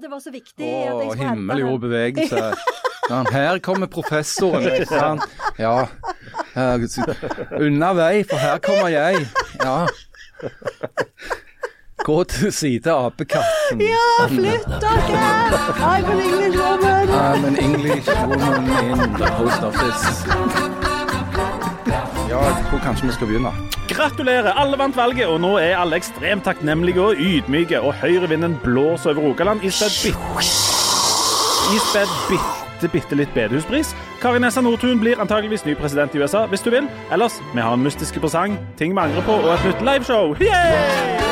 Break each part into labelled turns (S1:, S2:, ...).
S1: det var så viktig
S2: Å, himmel, jord, bevegelse. Ja, her kommer professoren. ikke sant? Ja. Unna vei, for her kommer jeg. Ja. Gå til side, apekatten.
S1: Ja, flytt dere! I'm an English woman.
S2: I'm an English woman in the post office. Ja, jeg tror kanskje vi skal begynne.
S3: Gratulerer, alle vant valget, og nå er alle ekstremt takknemlige og ydmyke, og høyrevinden blåser over Rogaland ispedd bitte Ispedd bitte, bitte litt bedehuspris. Kari Nessa Nordtun blir antageligvis ny president i USA, hvis du vil. Ellers, vi har en mystiske presang, ting vi angrer på, og et nytt liveshow. Yeah!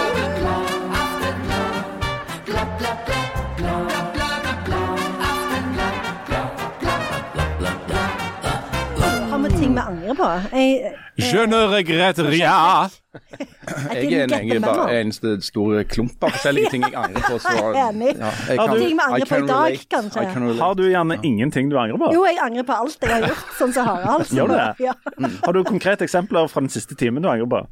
S1: Vi angrer på? Jeg,
S4: Je ne regrette rien.
S2: Jeg er en, bare eneste store klump av forskjellige ting jeg angrer på. Så, ja, jeg
S3: kan,
S1: Ting vi angrer på i dag, kanskje?
S2: Can.
S3: Har du gjerne ingenting du angrer på?
S1: Jo, jeg angrer på alt jeg har gjort, sånn som Harald.
S3: Gjør du det?
S1: Ja.
S3: Har du konkrete eksempler fra den siste timen du angrer på?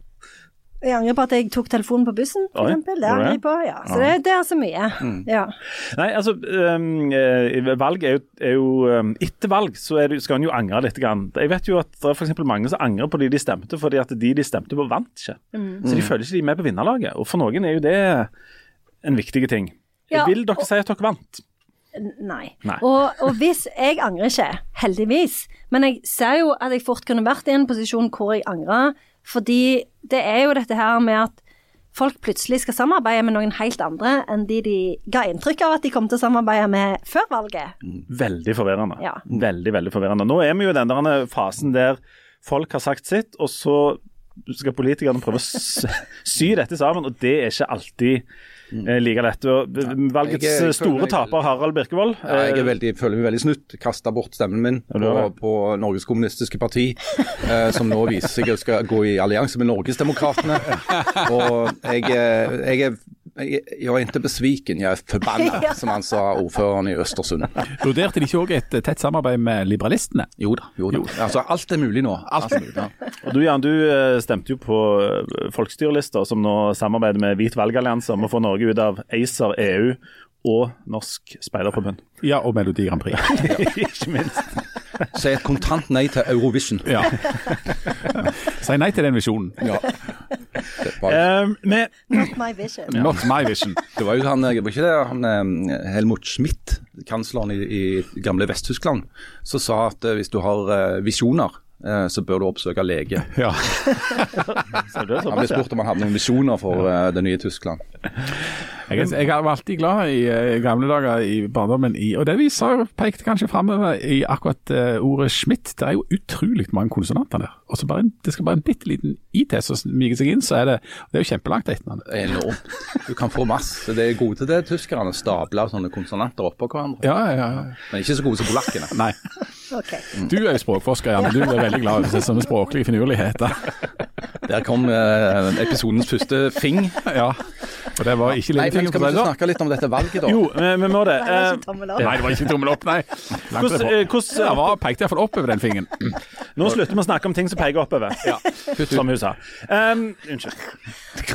S1: Jeg angrer på at jeg tok telefonen på bussen, for
S3: Oi,
S1: eksempel. Det angrer jeg på, ja. Så det, det er så mye.
S2: Mm.
S1: Ja.
S3: Nei, altså eh, Valg er jo, er jo um, Etter valg så det, skal en jo angre litt. Grann. Jeg vet jo at det er for mange som angrer på de de stemte, fordi at de de stemte på, vant ikke.
S1: Mm.
S3: Så de føler ikke de er med på vinnerlaget. Og for noen er jo det en viktig ting.
S1: Ja,
S3: Vil dere
S1: og-
S3: si at dere vant?
S1: Nei.
S3: Nei.
S1: Og, og hvis Jeg angrer ikke, heldigvis. Men jeg ser jo at jeg fort kunne vært i en posisjon hvor jeg angrer. Fordi det er jo dette her med at folk plutselig skal samarbeide med noen helt andre enn de de ga inntrykk av at de kom til å samarbeide med før valget.
S3: Veldig forvirrende.
S1: Ja.
S3: Veldig, veldig forvirrende. Nå er vi jo i den der fasen der folk har sagt sitt, og så skal politikerne prøve å sy dette sammen, og det er ikke alltid eh, like lett. Valgets
S2: Jeg jeg
S3: store taper, Harald Birkevold
S2: Ja, jeg
S3: eh,
S2: veldig, føler meg veldig snutt. Kasta bort stemmen min
S3: Ja,
S2: på,
S3: har
S2: på Norges Kommunistiske Parti, eh, som nå viser seg å skal gå i allianse med Norgesdemokratene. Og jeg, er- jeg er jeg, jeg er ikke besviken, jeg er forbanna,
S1: Ja.
S2: som han sa, ordføreren i Østersund.
S4: Vurderte de ikke òg et tett samarbeid med liberalistene?
S2: Jo da. jo da. Altså, alt er mulig nå. Alt er mulig, ja.
S3: Og du Jan, du eh, stemte jo på folkestyrelista, som nå samarbeider med Hvit valgallianse om å få Norge ut av ACER, EU og Norsk Speiderforbund.
S4: Ja, og Melodi Grand Prix.
S3: Ikke minst.
S2: Si et kontant nei til Eurovision.
S4: Ja. Si nei til den visjonen.
S2: Ja.
S3: Eh, med,
S1: Not my vision.
S4: Not my vision.
S2: det var jo han, eh, var ikke det han eh, Helmut Schmidt, kansleren i, i gamle Vest-Tyskland, som sa at eh, hvis du har eh, visjoner, så bør du oppsøke lege.
S4: Ja.
S3: så det
S2: Han ble spurt om han hadde noen visjoner for eh, det nye Tyskland.
S4: Jeg, jeg var alltid glad i eh, gamle dager i barndommen, i, og det vi sa pekte kanskje framover i akkurat uh, ordet Schmidt. Det er jo utrolig mange konsonanter der. Og så bare en, Det skal bare en bitte liten IT som smiger seg inn, så er det Det er jo kjempelangt
S2: etter er enormt. Du kan få masse. Det er gode til det, tyskerne. Stabler sånne konsonanter oppå hverandre.
S4: Ja, ja, ja.
S2: Men ikke så gode som polakkene.
S4: Nei.
S1: Ok.
S4: Du er jo språkforsker, Janne. Du er veldig glad i sånne språklige finurligheter.
S2: Der kom eh, episodens første fing.
S4: Ja. Og det var ikke
S2: Nei, men skal vi ikke snakke litt om dette valget, da?
S3: Jo, vi, må det.
S1: Nei, det var
S3: Eh,
S1: ikke tommel opp.
S4: Nei, det var ikke tommel opp, nei.
S3: Hvordan, eh,
S4: var, pekte iallfall oppover den fingeren.
S3: Nå slutter vi å snakke om ting som peker oppover, som hun sa. Um, unnskyld.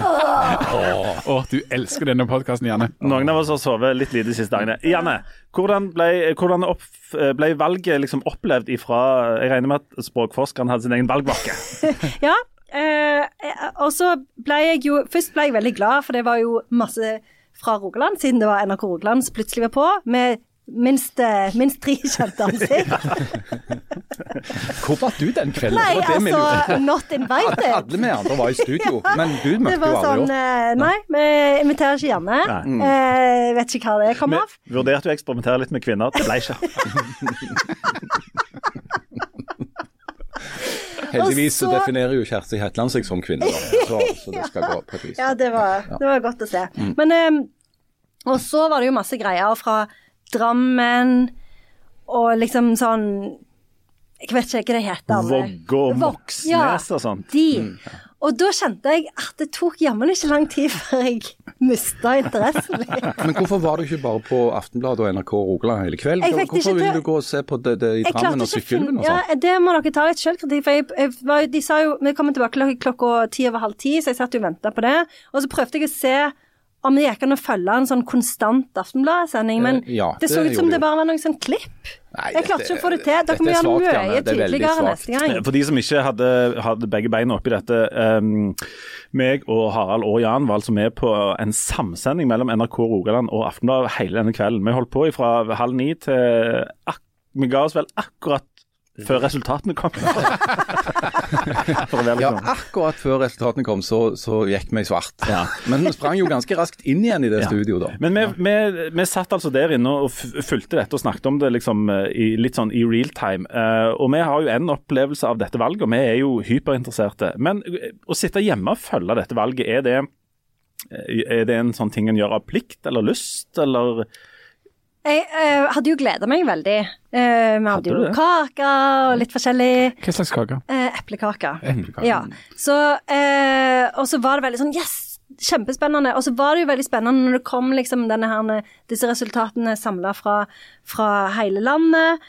S4: Å, du elsker denne podkasten, Janne.
S3: Noen av oss har sovet litt lite de siste dagene. Janne, hvordan ble, hvordan opp, ble valget liksom opplevd ifra Jeg regner med at språkforskeren hadde sin egen valgvakke.
S1: Ja, eh, eh, og så ble jeg jo Først ble jeg veldig glad, for det var jo masse fra Rogaland, siden det var NRK Rogaland som plutselig var på, med minst, eh, minst tre kjente ansikt.
S2: Hvor var du den kvelden?
S1: Nei, altså, not invited.
S2: Alle vi andre var i studio, men du møtte jo aldri
S1: sånn
S2: opp.
S1: eh, Nei, vi inviterer ikke Janne. Eh, vet ikke hva det kom
S3: Vi
S1: av.
S3: vurderte å eksperimentere litt med kvinner. Det ble ikke.
S2: Heldigvis så
S1: så-
S2: definerer jo Kjersti Hetland seg som kvinne, da. Så, så det skal gå på et vis.
S1: Ja, det var, det var godt å se. Men um, Og så var det jo masse greier fra Drammen og liksom sånn Jeg vet ikke hva det heter.
S3: Vågå Moxnes og sånt.
S1: De. Og da kjente jeg at det tok jammen ikke lang tid før jeg mista interessen litt.
S2: Men hvorfor var du ikke bare på Aftenbladet og NRK Rogaland hele kvelden? Hvorfor ville du gå og se på det, det i Drammen og Sykkylven og
S1: ja,
S2: sånn?
S1: Det må dere ta litt selvkritikk. For jeg, jeg var, de sa jo Vi kommer tilbake klokka ti over halv ti, så jeg satt og venta på det. Og så prøvde jeg å se om det gikk an å følge en sånn konstant Aftenbladet-sending, men
S2: Eh, ja,
S1: det så ut som det bare var noen sånn klipp.
S2: Nei,
S1: Jeg klarte ikke å få det til. Dere må gjøre det mye
S2: er
S1: tydeligere neste gang.
S3: For de som ikke hadde, hadde begge beina oppi dette. Um, meg og Harald og Jan var altså med på en samsending mellom NRK Rogaland og Aftenbladet hele denne kvelden. Vi holdt på fra halv ni til ak Vi ga oss vel akkurat før resultatene kom. For å være
S2: Ja,
S3: liksom.
S2: akkurat før resultatene kom, så, så gikk vi i svart.
S3: Ja.
S2: Men vi sprang jo ganske raskt inn igjen i det
S3: Ja.
S2: studioet da.
S3: Men vi, vi, vi satt altså der inne og fulgte dette og snakket om det liksom eh, i, litt sånn i real time. Uh, og vi har jo en opplevelse av dette valget, og vi er jo hyperinteresserte. Men eh, å sitte hjemme og følge dette valget, er det, er det en sånn ting en gjør av plikt eller lyst, eller
S1: Jeg eh, hadde jo gleda meg veldig. Eh, vi hadde
S3: hadde
S1: jo
S3: det?
S1: kake og litt forskjellig.
S4: Hva slags kake?
S1: Eh, eplekake. Ja. Så, eh, og så var det veldig sånn Yes! Kjempespennende. Og så var det jo veldig spennende når det kom liksom her, disse resultatene samla fra, fra hele landet.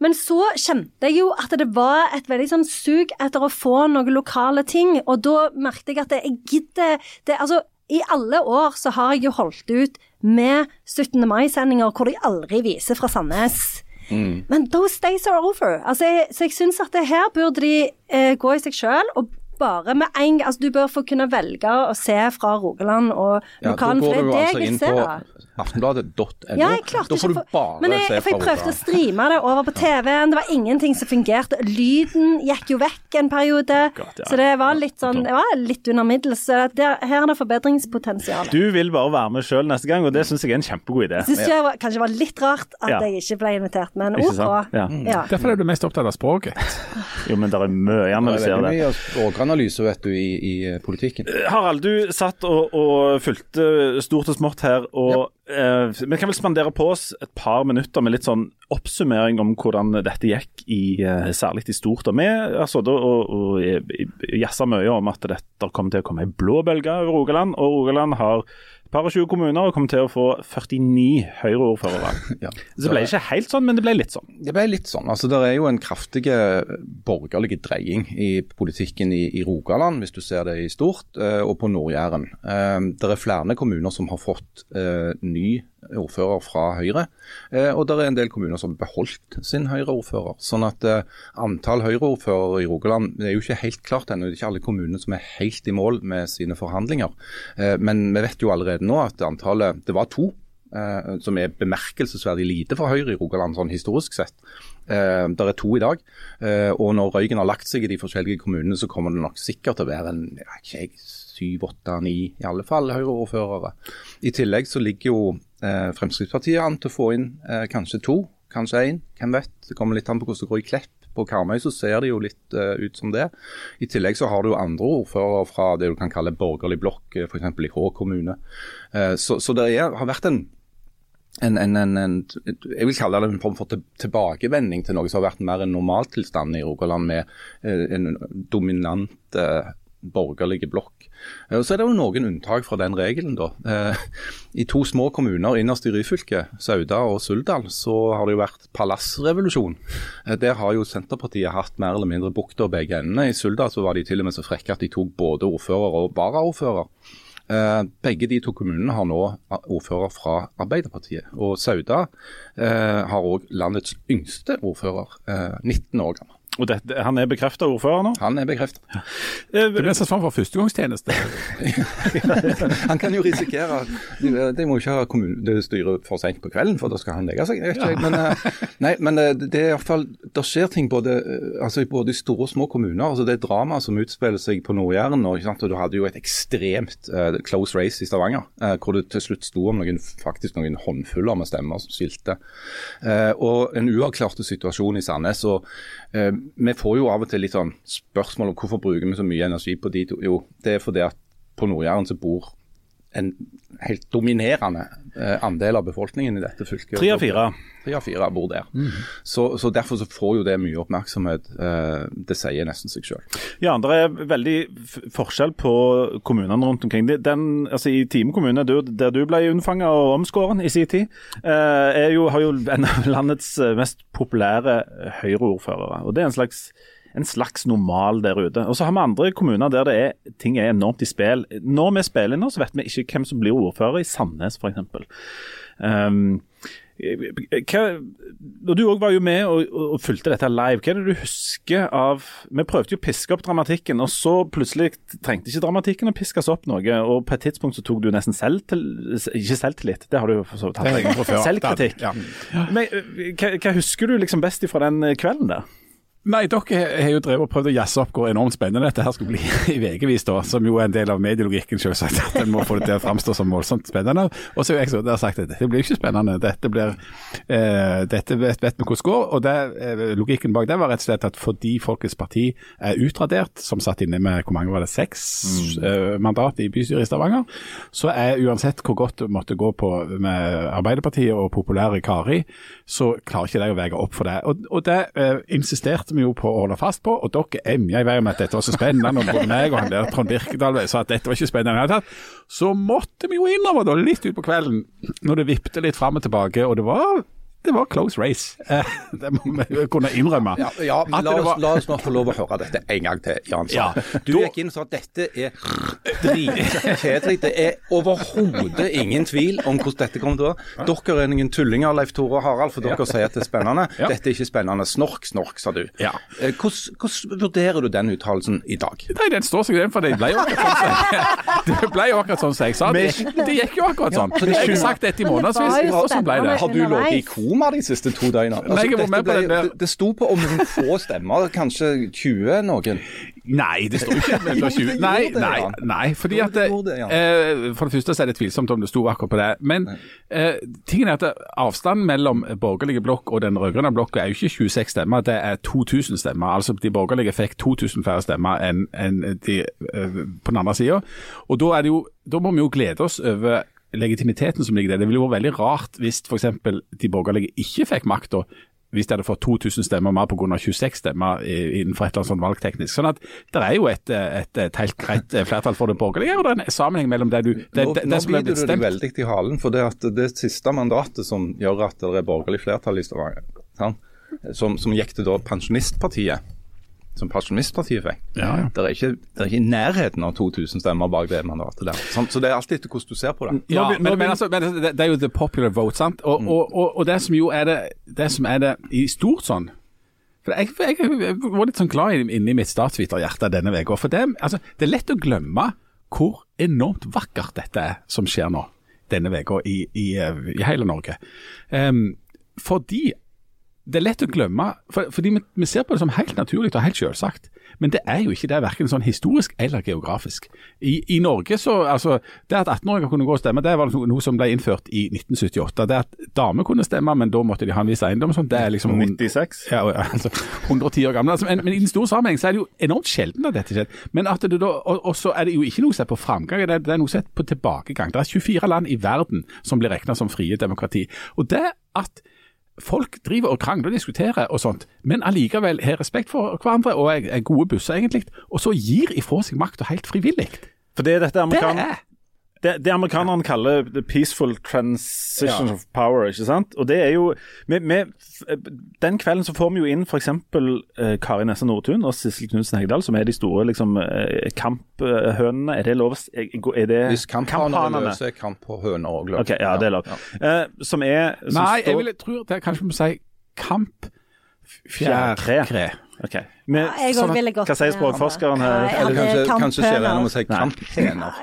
S1: Men så kjente jeg jo at det var et veldig sånn sug etter å få noen lokale ting, og da merket jeg at jeg gidder det, Altså, i alle år så har jeg jo holdt ut med 17. mai-sendinger hvor de aldri viser fra Sandnes. Men those days are over. Altså, jeg, så jeg syns at det her burde de eh, gå i seg sjøl og bare med en gang Altså, du bør få kunne velge å se fra Rogaland og lokalen,
S2: ja,
S1: for det er det
S2: altså
S1: jeg
S2: inn
S1: vil se. da.
S2: aftenbladet.no.
S1: Ja,
S2: da får du bare
S1: Men jeg,
S2: se
S1: for jeg prøvde å streame det over på TV-en. Det var ingenting som fungerte. Lyden gikk jo vekk en periode.
S3: God, ja.
S1: Så det var litt sånn Det var litt under middels. Så det, her er det forbedringspotensial.
S3: Du vil bare være med sjøl neste gang, og det syns jeg er en kjempegod idé.
S1: Syns jeg var, kanskje var litt rart at
S3: Ja.
S1: jeg ikke ble invitert, men OK.
S3: Ja.
S1: Ja.
S4: Derfor er du mest opptatt av språket.
S3: Jo, men det er mye
S2: Det
S3: når Det
S2: er
S3: det.
S2: mye språkanalyse vet du, i, i eh, politikken.
S3: Harald, du satt og, og fulgte stort og smått her. og eh, Vi kan vel spandere på oss et par minutter med litt sånn oppsummering om hvordan dette gikk, i, eh, særlig i stort. Og Vi altså, da, og, og jazza mye om at dette kommer til å komme ei blå bølge over Rogaland. Og Rogaland har par og 20 kommuner og kom til å få 49 Høyre-ordførere.
S2: Ja.
S3: Så det ble ikke helt sånn, men det ble litt sånn.
S2: Det ble litt sånn. altså Det er jo en kraftig borgerlig dreying i politikken i, i Rogaland, hvis du ser det i stort, eh, og på Nord-Jæren. Eh, Det er flere kommuner som har fått ny ordfører fra Høyre, eh, og det er en del kommuner som har beholdt sin Høyre-ordfører. Sånn at eh, antall Høyre-ordførere i Rogaland det er jo ikke helt klart ennå. Det er ikke alle kommunene som er helt i mål med sine forhandlinger. Eh, Men vi vet jo allerede nå at antallet Det var to som er bemerkelsesverdig lite for Høyre i Rogaland, sånn historisk sett. Det er to i dag. Og når røyken har lagt seg i de forskjellige kommunene, så kommer det nok sikkert til å være en jeg, syv, åtte, ni, i alle fall Høyre-ordførere. I tillegg så ligger jo eh, Fremskrittspartiet an til å få inn eh, kanskje to, kanskje én. Hvem vet. Det kommer litt an på hvordan det går i Klepp. På Karmøy så ser det jo litt uh, ut som det. I tillegg så har du jo andre ordførere fra det du kan kalle borgerlig blokk, uh, f.eks. i Hå kommune. Uh, så, så det har vært en en, en, en, en, jeg vil kalle det en form for tilbakevending til noe som har vært mer en normaltilstand i Rogaland, med eh, en dominant eh, borgerlig blokk. Eh, Så er det jo noen unntak fra den regelen. da. Eh, I to små kommuner innerst i Ryfylke, Sauda og Suldal, så har det jo vært palassrevolusjon. Eh, Der har jo Senterpartiet hatt mer eller mindre bukta begge endene. I Suldal så var de til og med så frekke at de tok både ordfører og varaordfører. Begge de to kommunene har nå ordfører fra Arbeiderpartiet. Og Sauda har òg landets yngste ordfører, eh, 19 år gammel.
S3: Og det, Han er bekrefta ordfører nå.
S2: Han er bekreftet.
S3: Ja.
S4: Det blir en slags form for førstegangstjeneste.
S2: Han kan jo risikere De, må ikke ha kommune- styret for sent på kvelden, for da skal han legge seg. Jeg vet ikke, men, eh, nei, men eh, det er i hvert fall, det skjer ting både, eh, altså, i både i store og små kommuner. altså Det er drama som utspiller seg på Nord-Jæren og Du hadde jo et ekstremt uh, close race i Stavanger, uh, hvor det til slutt sto om noen, faktisk noen håndfuller med stemmer som skilte. Uh, og en uavklarte situasjon i Sandnes. og eh, Vi får jo av og til litt sånn spørsmål om hvorfor bruker vi så mye energi på de to. Jo, det er fordi at på Nord-Jæren så bor en helt dominerende eh, andel av befolkningen i dette fylket.
S3: Tre av fire.
S2: Tre av fire bor der. Så, så Derfor så får jo det mye oppmerksomhet. Eh, det sier nesten seg selv.
S3: Ja, det er veldig forskjell på kommunene rundt omkring. Den, altså I Time kommune, der du ble unnfanga og omskåren i sin tid, eh, er jo, har jo en av landets mest populære Høyre-ordførere. Og Det er en slags en slags normal der ute. Og så har vi andre kommuner der det er, ting er enormt i spill. Når vi spiller nå, så vet vi ikke hvem som blir ordfører i Sandnes, f.eks. Um, hva, og Du var jo med og, og, fulgte dette live. Hva er det du husker av Vi prøvde jo å piske opp dramatikken, og så plutselig trengte ikke dramatikken å piskes opp noe. Og på et tidspunkt så tok du nesten selv til, ikke selvtillit, det har du jo for så vidt hatt. Selvkritikk. Ja. Men hva, hva, husker du liksom best fra den kvelden der?
S4: Nei, dere har jo drevet og prøvd å jazze opp hvor enormt spennende dette her skal bli i VG-vis, da, som jo er en del av medielogikken, selvsagt. At en må få det til å framstå som voldsomt spennende. Og så har jeg så der sagt at dette blir ikke spennende. Dette blir eh, Dette vet, vet vi hvordan det går. Og det, eh, logikken bak det var rett og slett at fordi Folkets Parti er utradert, som satt inne med hvor mange var det, seks mm. eh, mandat i bystyret i Stavanger, så er uansett hvor godt det måtte gå på med Arbeiderpartiet og populære Kari, så klarer ikke de å veie opp for det. Og, og det eh, insisterte insisterte vi jo på å holde fast på, og dere emja i vei med at dette var så spennende. Og både meg og han der Trond Birkedal sa at dette var ikke spennende i det hele tatt. Så måtte vi jo innover da, litt utpå kvelden, når det vippte litt fram og tilbake. Og det var det var close race. Eh, det må vi kunne innrømme.
S2: Ja, ja la, oss, var... la, oss, nå få lov å høre dette en gang til, Jan. Ja, du da... gikk inn og sa at dette er dritkjedelig. Det er overhodet ingen tvil om hvordan dette kommer til å være. Dere er noen tullinger, Leif Tore og Harald, for dere sier at det er spennende. Dette er ikke spennende. Snork, snork, sa du.
S4: Ja.
S2: Eh, hvordan, hvordan vurderer du den uttalelsen i dag?
S4: Nei, Den står seg den, for det ble jo akkurat sånn Det ble jo akkurat sånn som jeg sa. Det, det gikk jo akkurat sånn. Jeg har sagt dette i månedsvis, og sånn ble det.
S2: Har du ligget i ko? Koma de siste to døgnene. Altså,
S4: Nei, ble,
S2: det, det sto på om noen få stemmer, kanskje 20 noen.
S4: Nei, det sto ikke med 20. Nei, nei, nei, fordi at eh, For det første så er det tvilsomt om det sto akkurat på det. Men eh, tingen er at avstanden mellom borgerlige blokk og den rød-grønne blokka er jo ikke 26 stemmer, det er 2000 stemmer. Altså De borgerlige fikk 2000 færre stemmer enn en de eh, på den andre sida. Og da, er det jo, da må vi jo glede oss over legitimiteten som ligger der. Det ville vært veldig rart hvis f.eks. de borgerlige ikke fikk makta hvis de hadde fått 2000 stemmer mer pga. 26 stemmer innenfor et eller annet sånn valgteknisk. Sånn at Det er jo et, et, et helt greit flertall for det borgerlige, og det er en sammenheng mellom det du det,
S2: Nå, det, det nå blir du deg veldig i halen, for det at det siste mandatet som gjør at det er borgerlig flertall i Stavanger, som, som gikk til da Pensjonistpartiet som Pensjonistpartiet fikk.
S4: Ja, ja.
S2: Det, er ikke, det er ikke i nærheten av 2000 stemmer bak det mandatet der. Så det er alltid etter hvordan du ser på det.
S4: Ja, men, men, altså, men det, det, er jo the popular vote, sant. Og, mm. og, og, og, det som jo er det, det som er det i stort sånn for jeg, jeg, jeg var litt sånn glad inni mitt statsviterhjerte denne uka. For det, altså, det er lett å glemme hvor enormt vakkert dette er som skjer nå denne uka i, i, i, hele Norge. Um, fordi det er lett å glemme, for, fordi vi, vi, ser på det som helt naturlig og helt selvsagt. Men det er jo ikke det, verken sånn historisk eller geografisk. I, i Norge så, altså, Det at 18-åringer kunne gå og stemme, det var noe som ble innført i 1978. Det at damer kunne stemme, men da måtte de ha en viss eiendom. Sånn, det er liksom
S3: 96?
S4: Ja, altså 110 år gamle. Altså, men, men, i den store sammenheng så er det jo enormt sjelden at dette skjer. Men at det da, og, så er det jo ikke noe sett på framgang, det det er noe sett på tilbakegang. Det er 24 land i verden som blir regna som frie demokrati. Og det at folk driver og krangler og diskuterer og sånt, men allikevel har respekt for hverandre og er, gode busser, egentlig, og så gir ifra seg makta helt frivillig.
S3: For det er dette amerikan det er det, det amerikanerne kaller the peaceful transition ja. of power. ikke sant? Og det er jo, med, med, Den kvelden så får vi jo inn f.eks. Eh, Kari Nessa Nordtun og Sissel Knutsen Hegdal, som er de store liksom, eh, kamphønene. Er det lov er det
S2: Hvis kamphanene er løse, kamphøner òg løse.
S3: Okay, ja, det er lov. Ja. Eh, som er
S4: som Nei, står... jeg vil, tror det er kanskje vi må si kampfjærkre.
S3: Okay. Men,
S1: ja, sånn
S3: hva sier språkforskeren her?
S2: Eller kanskje, kanskje skjer det når å si kamphener.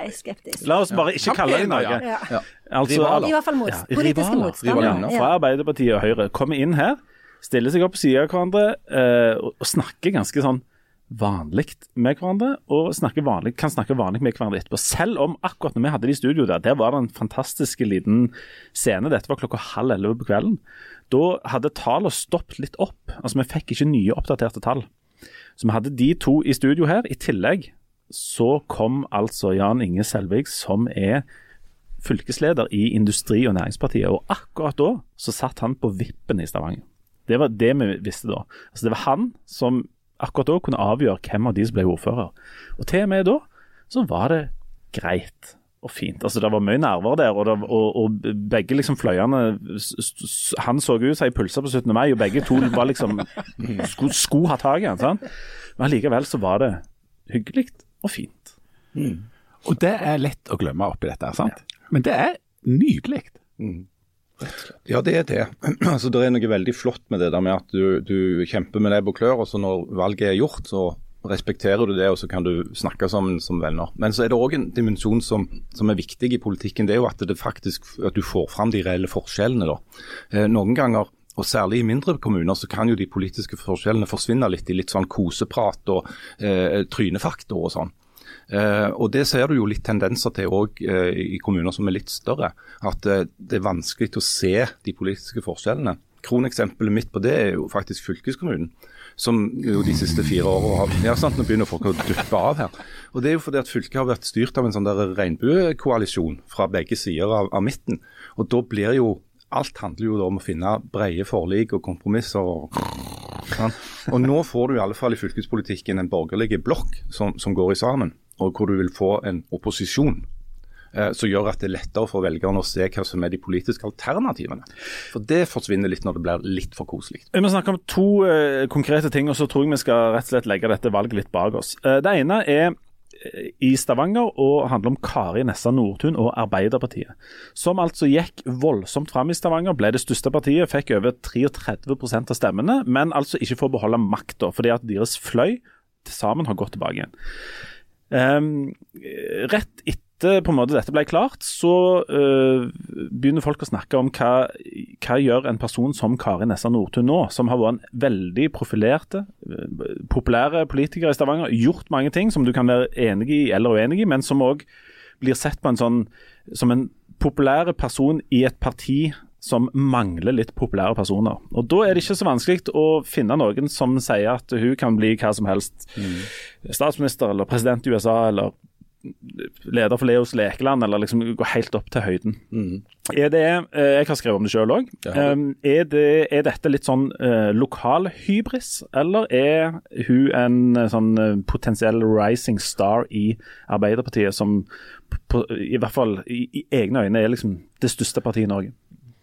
S3: La oss bare ikke kalle det noe.
S1: Ja. Ja. Altså,
S2: I
S1: hvert fall mot, ja, politiske motstandere.
S3: Fra Arbeiderpartiet og Høyre kommer inn her, stiller seg opp på siden av hverandre uh, og snakker ganske sånn vanlig med hverandre, og vanlig, kan snakke vanlig med hverandre etterpå. Selv om akkurat når vi hadde det i studio der, der var det en fantastisk liten scene. Dette var klokka halv elleve på kvelden. Da hadde tallene stoppet litt opp. Altså, vi fikk ikke nye oppdaterte tall. Så vi hadde de to i studio her. I tillegg så kom altså Jan Inge Selvik, som er fylkesleder i Industri- og Næringspartiet. Og akkurat da så satt han på vippen i Stavanger. Det var det vi visste da. Altså Det var han som akkurat da kunne avgjøre hvem av de som ble ordfører. Og til og med da så var det greit og fint. Altså, Det var mye nerver der, og, det, og, og begge liksom fløyene Han så ut som ei pølse på 17. mai, og begge to var liksom skulle, skulle ha tak i den. sant? Men allikevel så var det hyggelig og fint.
S4: Og det er lett å glemme oppi dette, sant? Men det er nydelig.
S2: Ja, det er det. Altså, det er noe veldig flott med det der med at du, du kjemper med nebb og klør, og så når valget er gjort, så respekterer du det, og så kan du snakke sammen som venner. Men så er det òg en dimensjon som, som er viktig i politikken. Det er jo at, det faktisk, at du får fram de reelle forskjellene. da. Eh, noen ganger og Særlig i mindre kommuner så kan jo de politiske forskjellene forsvinne litt i litt sånn koseprat og eh, trynefaktor og sånn. Eh, og Det ser du jo litt tendenser til òg eh, i kommuner som er litt større. At eh, det er vanskelig å se de politiske forskjellene. Kroneksempelet mitt på det er jo faktisk fylkeskommunen. Som jo de siste fire årene har ja, sant, Nå begynner folk å duppe av her. Og Det er jo fordi at fylket har vært styrt av en sånn der regnbuekoalisjon fra begge sider av, av midten. Og da blir jo Alt handler jo da om å finne brede forlik og kompromisser. og Sånn. Og Nå får du i alle fall i fylkespolitikken en borgerlig blokk som, som går i sammen, og hvor du vil få en opposisjon. Eh, som gjør at det er lettere for velgerne å se hva som er de politiske alternativene. For Det forsvinner litt når det blir litt for koselig.
S3: Vi må snakke om to uh, konkrete ting, og så tror jeg vi skal rett og slett legge dette valget litt bak oss. Uh, det ene er i Stavanger og handler om Kari Nessa Nordtun og Arbeiderpartiet. Som altså gikk voldsomt fram i Stavanger, ble det største partiet, fikk over 33% av stemmene, men altså ikke får beholde makta, fordi at deres fløy til sammen har gått tilbake igjen. Um, rett etter på en måte dette ble klart, så øh, begynner folk å snakke om hva, hva gjør en person som Kari Nessa Nordtun nå, som har vært en veldig profilerte, øh, populære politiker i Stavanger, gjort mange ting som du kan være enig i eller uenig i, men som òg blir sett på en sånn, som en populær person i et parti som mangler litt populære personer. Og Da er det ikke så vanskelig å finne noen som sier at hun kan bli hva som helst. Statsminister eller president i USA eller leder for Leos lekeland, eller liksom gå helt opp til høyden. Er det, eh, Jeg har skrevet om det sjøl òg.
S2: Du.
S3: Er, det- dette litt sånn uh, lokal hybris, eller er hun en eh, sånn eh, potensiell rising star i Arbeiderpartiet, som på, i hvert fall i, i egne øyne er liksom det største partiet i Norge?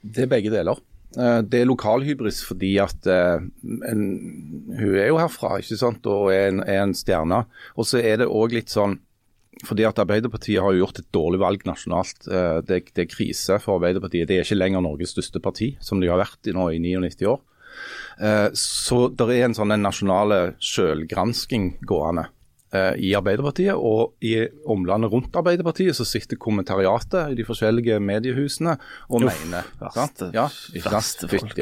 S2: Det er begge deler. Eh, Det er lokalhybris fordi at eh, en, hun er jo herfra ikke sant? og er en, er en stjerne. Og så er det òg litt sånn fordi at Arbeiderpartiet har jo gjort et dårlig valg nasjonalt. Eh, Det, det er krise for Arbeiderpartiet. Det er ikke lenger Norges største parti, som de har vært i nå i 99 år. Eh, Så det er en sånn nasjonale selvgransking gående eh, i Arbeiderpartiet. Og i omlandet rundt Arbeiderpartiet så sitter kommentariatet i de forskjellige mediehusene og mener.
S3: verste-
S2: Ja,
S3: verste folk.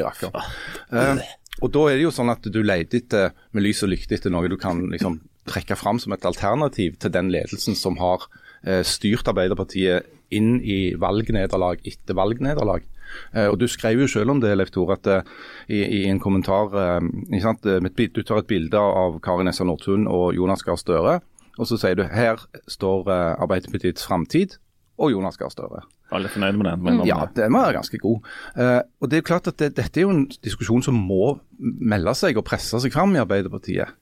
S2: Eh, og da er det jo sånn at du leter etter, med lys og lykte etter noe du kan liksom trekke fram som et alternativ til den ledelsen som har eh, styrt Arbeiderpartiet inn i valgnederlag etter valgnederlag. Eh, og Du skrev jo selv om det, Leif Tore, at eh, i, i en kommentar Du tar et bilde av Karin Essa Nordtun og Jonas Gahr Støre, og så sier du her står Arbeiderpartiets framtid og Jonas Gahr Støre.
S3: Alle er fornøyd med den. må
S2: Ja, den var ganske god. Eh, og det er jo klart at det, Dette er jo en diskusjon som må melde seg og presse seg fram i Arbeiderpartiet.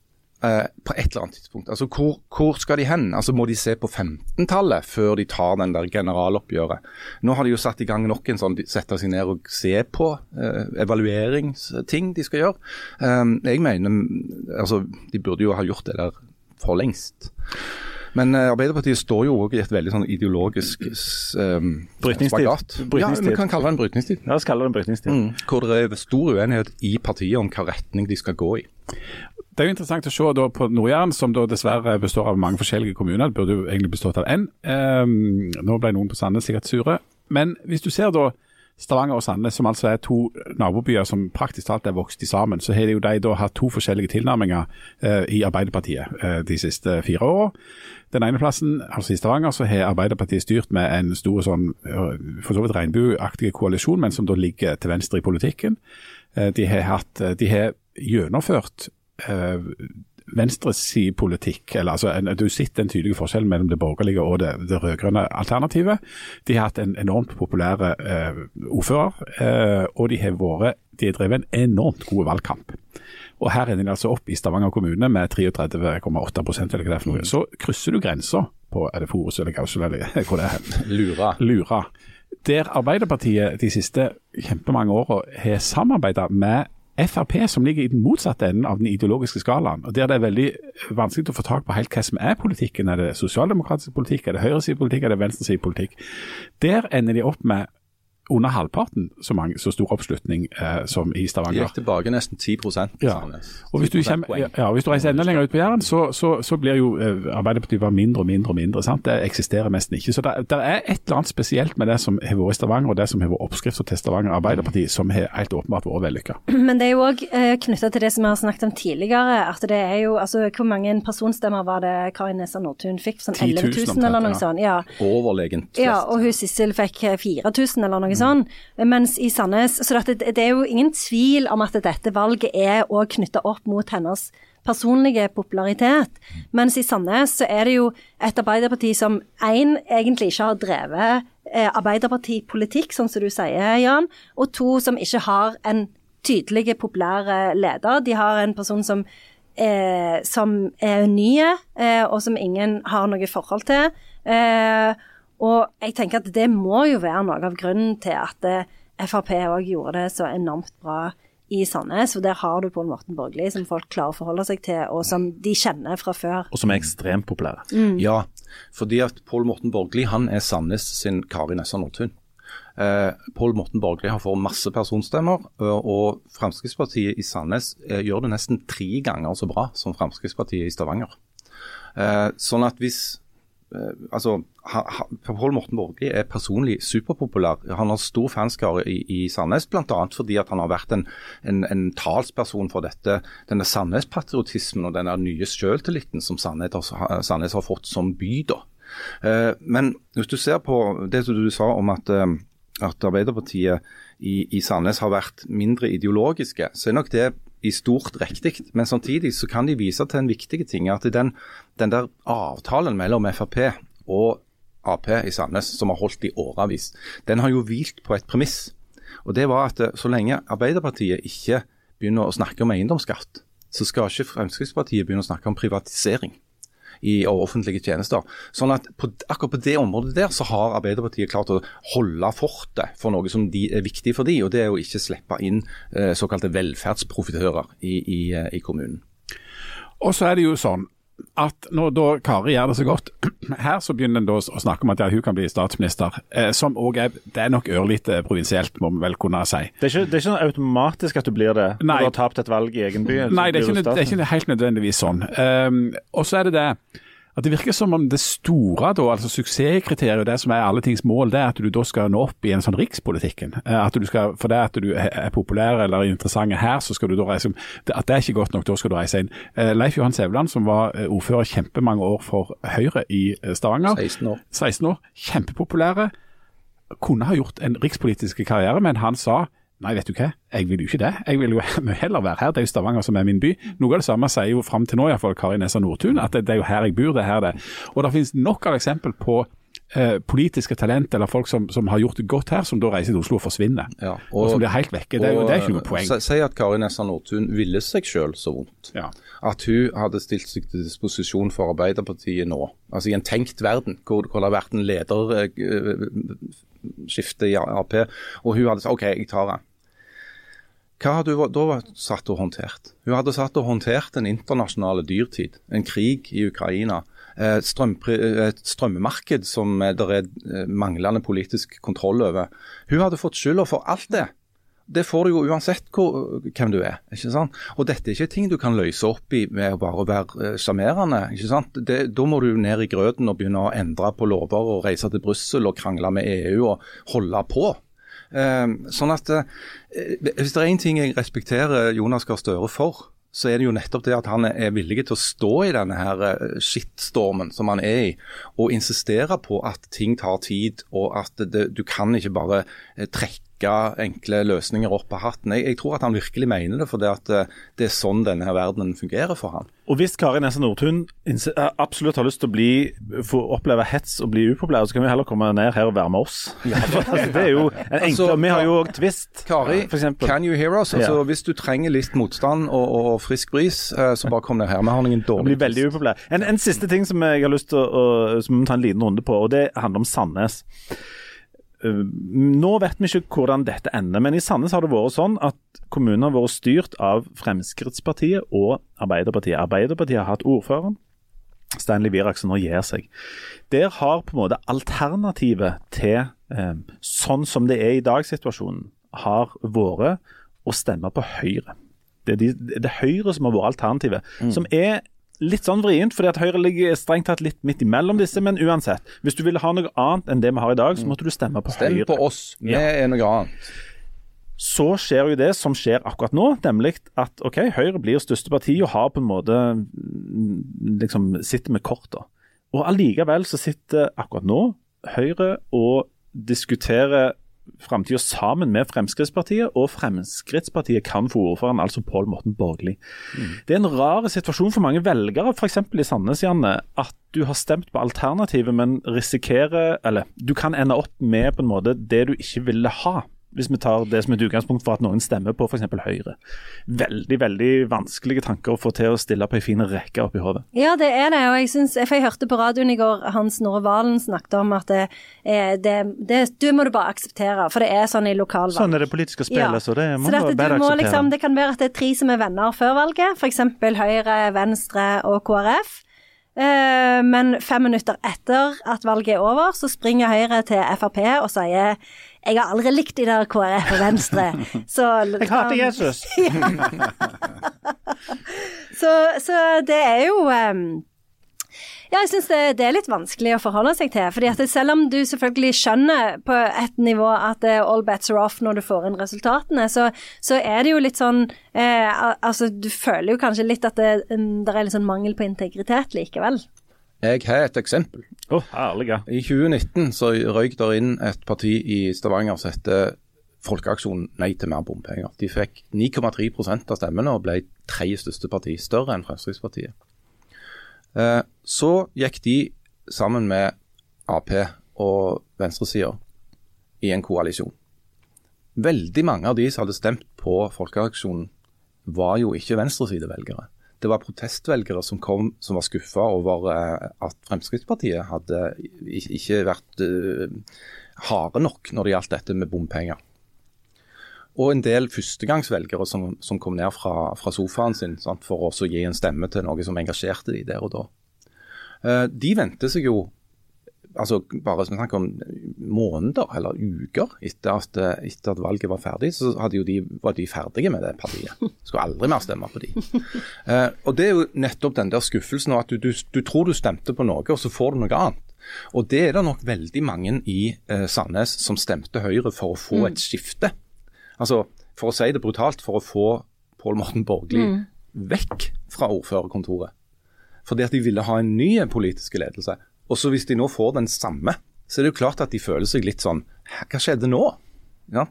S2: Eh, på et eller annet tidspunkt. Altså, hvor, hvor skal de hen? Altså, Må de se på 15-tallet før de tar den der generaloppgjøret? Nå har de jo satt i gang nok en sånn de setter seg ned og ser på eh, evalueringsting de skal gjøre. Eh, jeg mener altså, de burde jo ha gjort det der for lengst. Men eh, Arbeiderpartiet står jo òg i et veldig sånn ideologisk um,
S3: Brytningstid.
S2: spagat. Ja, vi kan kalle det en brytningstid.
S3: Ja, oss kalle det en brytningstid.
S2: Mm. Hvor det er stor uenighet i partiet om hva retning de skal gå i.
S4: Det er jo interessant å se på Nord-Jæren, som dessverre består av mange forskjellige kommuner. Det burde jo egentlig bestått av én. Um, nå ble noen på Sandnes sikkert sure. Men hvis du ser da Stavanger og Sandnes, som altså er to nabobyer som praktisk talt er vokst sammen, så har de jo de da hatt to forskjellige tilnærminger eh, i Arbeiderpartiet eh, de siste fire åra. Den ene plassen, altså i Stavanger, så har Arbeiderpartiet styrt med en stor sånn, eh, for så vidt regnbueaktig koalisjon, men som da ligger til venstre i politikken. Eh, De har, hatt, de har gjennomført eh, venstreside politikk, eller altså du sitter den tydelige forskjellen mellom det borgerlige og det, det rød-grønne alternativet. De har hatt en enormt populære eh, ordfører, eh, og de har vært, de har drevet en enormt god valgkamp. Og her ender de altså opp i Stavanger kommune med 33,8 eller hva det er for noe. Så krysser du grensa på er det Forus eller Gausel eller hvor det er.
S2: Lura.
S4: Lura. Der Arbeiderpartiet de siste kjempemange åra har samarbeidet med Frp, som ligger i den motsatte enden av den ideologiske skalaen. og Der det er veldig vanskelig å få tak på helt hva som er politikken. Er det sosialdemokratisk politikk, er det høyresidepolitikk, er det venstresidepolitikk? Der ender de opp med under halvparten så, mange, så stor oppslutning eh, som i
S2: De
S4: Stavanger.
S2: gikk tilbake nesten 10
S4: Ja. Og hvis du, kommer, ja, hvis du reiser enda lenger ut på Jæren, så, så, så blir jo eh, Arbeiderpartiet bare mindre og mindre og mindre. sant? Det eksisterer nesten ikke. Så det, det er et eller annet spesielt med det som har vært i Stavanger, og det som har vært oppskriften til Stavanger Arbeiderparti, som har helt åpenbart vært vellykka.
S1: Men det er jo òg eh, knytta til det som vi har snakket om tidligere. at det er jo, altså Hvor mange personstemmer var det Kari Nessa Nordtun fikk? Sånn 11 000 eller noe sånt? Ja.
S2: Overlegent flest.
S1: Ja, og hun Sissel fikk eh, 4000 eller noe sånt. Mens i Sandnes Så det, det er jo ingen tvil om at dette valget er òg knytta opp mot hennes personlige popularitet. Mens i Sandnes så er det jo et Arbeiderparti som én egentlig ikke har drevet eh, Arbeiderpartipolitikk, sånn som du sier, Jan, og to som ikke har en tydelig populær eh, leder. De har en person som eh, som er nye, eh, og som ingen har noe forhold til. Eh, og jeg tenker at det må jo være noe av grunnen til at eh, Frp òg gjorde det så enormt bra i Sandnes. For der har du Pål Morten Borgli, som folk klarer å forholde seg til, og som de kjenner fra før.
S3: Og som er ekstremt populære.
S2: Ja, fordi at Pål Morten Borgli han er Sandnes sin Kari Nessa Nordtun. Eh, Pål Morten Borgli har fått masse personstemmer, og, og Fremskrittspartiet i Sandnes eh, gjør det nesten tre ganger så bra som Fremskrittspartiet i Stavanger. Eh, sånn at hvis altså, ha, ha, Pål Morten Borgli er personlig superpopulær. Han har stor fanskare i, i Sandnes, bl.a. fordi at han har vært en, en, en talsperson for dette, denne Sandnes-patriotismen og denne nye selvtilliten som Sandnes har, Sandnes har fått som by. da. Eh, men hvis du ser på det som du sa om at, eh, at Arbeiderpartiet i, i Sandnes har vært mindre ideologiske, så er nok det i stort riktig. Men samtidig så kan de vise til en viktig ting. At den, den der avtalen mellom Frp og Ap i Sandnes, som har holdt i årevis, den har jo hvilt på et premiss. Og det var at eh, så lenge Arbeiderpartiet ikke begynner å snakke om eiendomsskatt, så skal ikke Fremskrittspartiet begynne å snakke om privatisering i offentlige tjenester. Sånn at på, akkurat på det området der så har Arbeiderpartiet klart å holde fortet for noe som de er viktig for de, og det er å ikke slippe inn eh, såkalte velferdsprofitører i, i, eh, i kommunen.
S4: Og så er det jo sånn at når da Kari gjør det så godt, her så begynner en da å snakke om at ja, hun kan bli statsminister, eh, som òg er Det er nok ørlite provinsielt, må vi vel kunne si.
S3: Det er ikke, det er ikke sånn automatisk at du blir det når du har tapt et valg i egen by.
S4: Nei, det er, ikke, det er ikke helt nødvendigvis sånn. Um, og så er det det at det virker som om det store, da, altså suksesskriteriet, det som er alle tings mål, det er at du da skal nå opp i en sånn rikspolitikken. Eh, At du skal, for det at du er populær eller interessant her, så skal du da reise At det er ikke godt nok, da skal du reise inn. Eh, Leif Johan Sævland, som var eh, ordfører kjempemange år for Høyre i Stavanger,
S2: 16 år.
S4: 16 år, kjempepopulære, kunne ha gjort en rikspolitisk karriere, men han sa Nei, vet du hva, jeg vil jo ikke det. Jeg vil jo heller være her. Det er jo Stavanger som er min by. Noe av det samme sier jo fram til nå iallfall Kari Nessa Nordtun, at det, det er jo her jeg bor, det er her det. Og det finnes nok av eksempel på eh, politiske talent eller folk som, som har gjort det godt her, som da reiser til Oslo og forsvinner.
S2: Ja,
S4: og, som blir helt vekke. Det jo det er ikke noe poeng.
S2: Si at Kari Nessa Nordtun ville seg selv så vondt.
S4: Ja.
S2: At hun hadde stilt seg til disposisjon for Arbeiderpartiet nå. Altså i en tenkt verden hvor, hvor det har vært en lederskifte i Ap, og hun hadde sagt OK, jeg tar den. Hva hadde hun da satt og håndtert? Hun hadde satt og håndtert en internasjonal dyrtid, en krig i Ukraina. Et, strømpri, et strømmemarked som eh, det er eh, manglende politisk kontroll over. Hun hadde fått skylda for alt det. Det får du jo uansett hvor, hvem du er. ikke sant? Og dette er ikke ting du kan løse opp i med å bare være eh, sjarmerende. Da må du ned i grøten og begynne å endre på lover og reise til Brussel og krangle med EU og holde på. Eh, sånn at eh, Hvis det er én ting jeg respekterer Jonas Gahr Støre for, så er det jo nettopp det at han er villig til å stå i denne her skittstormen som han er i, og insistere på at ting tar tid, og at det, du kan ikke bare eh, trekke trekke enkle løsninger opp av hatten. Jeg, jeg tror at han virkelig mener det, for det, at eh, det er sånn denne her verdenen fungerer for han.
S3: Og hvis Kari Nessa Nordtun eh, absolutt har lyst til å bli, få oppleve hets og bli upopulær, så kan vi heller komme ned her og være med oss. altså, det er jo en enkle,
S2: Altså,
S3: Vi har jo òg Twist,
S2: Kari, can you hear us? Altså,
S3: Ja.
S2: Hvis du trenger litt motstand og, og, frisk bris, eh, så bare kom ned her. Vi har ingen
S3: Det blir veldig upopulær. En, en siste ting som jeg har lyst til å, å som vi må ta en liten runde på, og det handler om Sandnes. Uh, Nå vet vi ikke hvordan dette ender, men i Sandnes har det vært sånn at kommunen har vært styrt av Fremskrittspartiet og Arbeiderpartiet. Arbeiderpartiet har hatt ordføreren. Stanley Virak som nå gir seg. Der har på en måte alternativet til eh, sånn som det er i dag-situasjonen, har vært å stemme på Høyre. Det er, de, det er Høyre som har vært alternativet. Som er litt sånn vrient, fordi at Høyre ligger strengt tatt litt midt imellom disse. Men uansett, hvis du ville ha noe annet enn det vi har i dag, så måtte du stemme på
S2: Stem
S3: Høyre.
S2: på oss. Vi
S3: Ja.
S2: er noe annet.
S3: Så skjer jo det som skjer akkurat nå, nemlig at ok, Høyre blir største parti og har på en måte mm, liksom sitter med korta. Og allikevel så sitter akkurat nå Høyre og diskuterer framtida sammen med Fremskrittspartiet, og Fremskrittspartiet kan få ordføreren, altså Pål Morten Borgli. Det er en rar situasjon for mange velgere, f.eks. i Sandnes, Janne, at du har stemt på alternativet, men risikerer Eller du kan ende opp med på en måte det du ikke ville ha. Hvis vi tar det som et utgangspunkt for at noen stemmer på f.eks. Høyre. Veldig veldig vanskelige tanker å få til å stille på ei fin rekke oppi hodet.
S1: Ja, det er det. Og jeg synes, for jeg hørte på radioen i går Hans Snorre Valen snakket om at det, det, det, du må du bare akseptere, for det er sånn i lokalvalg.
S3: Sånn er det politiske spillet, så det må
S1: så dette,
S3: bare
S1: du må
S3: akseptere.
S1: liksom, Det kan være at det er tre som er venner før valget, f.eks. Høyre, Venstre og KrF. Eh, men fem minutter etter at valget er over, så springer Høyre til Frp og sier jeg har aldri likt de der KrF og Venstre. Så,
S3: Jeg hater Jesus!
S1: så, så det er jo um, ja, jeg syns det, det er litt vanskelig å forholde seg til. fordi at Selv om du selvfølgelig skjønner på et nivå at eh, all bets are off når du får inn resultatene, så, så er det jo litt sånn eh, Altså, du føler jo kanskje litt at det, mm, det er litt sånn mangel på integritet likevel.
S2: Jeg har et eksempel.
S3: Å, ja.
S2: I 2019 så røyk der inn et parti i Stavanger som heter Folkeaksjonen Nei til mer bompenger. De fikk 9,3% av stemmene og ble tredje største parti, større enn Fremskrittspartiet. Eh, Så gikk de sammen med Ap og venstresida i en koalisjon. Veldig mange av de som hadde stemt på Folkeaksjonen, var jo ikke venstresidevelgere. Det var protestvelgere som kom som var skuffa over eh, at Fremskrittspartiet hadde ikke vært eh, harde nok når det gjaldt dette med bompenger. Og en del førstegangsvelgere som, som kom ned fra, fra sofaen sin sant, for å gi en stemme til noe som engasjerte de der og da. Eh, de vendte seg jo altså bare som snakk om måneder eller uker etter at, etter at valget var ferdig, så de, var de ferdige med det partiet. Skulle aldri mer stemme på de. Eh, og Det er jo nettopp den der skuffelsen at du, du, du tror du stemte på noe, og så får du noe annet. Og Det er det nok veldig mange i eh, Sandnes som stemte Høyre for å få et skifte. Altså, For å si det brutalt, for å få Pål Morten Borgli vekk fra ordførerkontoret. Fordi at de ville ha en ny politisk ledelse. Og så hvis de nå får den samme, så er det jo klart at de føler seg litt sånn Hva skjedde nå? Ja.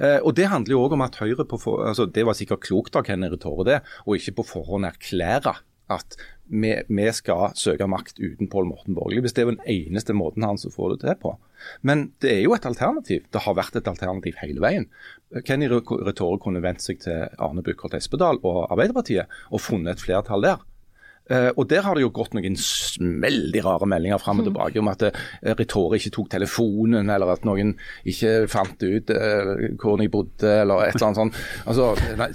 S2: Eh, og Det handler jo også om at Høyre på for, altså Det var sikkert klokt av Kenny Retore det, og ikke på forhånd erklære at vi, vi skal søke makt uten Pål Morten Borgli, hvis det er den eneste måten hans som får det til på. Men det er jo et alternativ. Det har vært et alternativ hele veien. Kenny Retore kunne vendt seg til Arne Buchardt Espedal og Arbeiderpartiet og funnet et flertall der. Eh, og Der har det jo gått noen veldig rare meldinger fram og tilbake om at uh, Retore ikke tok telefonen, eller at noen ikke fant ut eh, hvor de bodde, eller et eller annet sånt. Altså,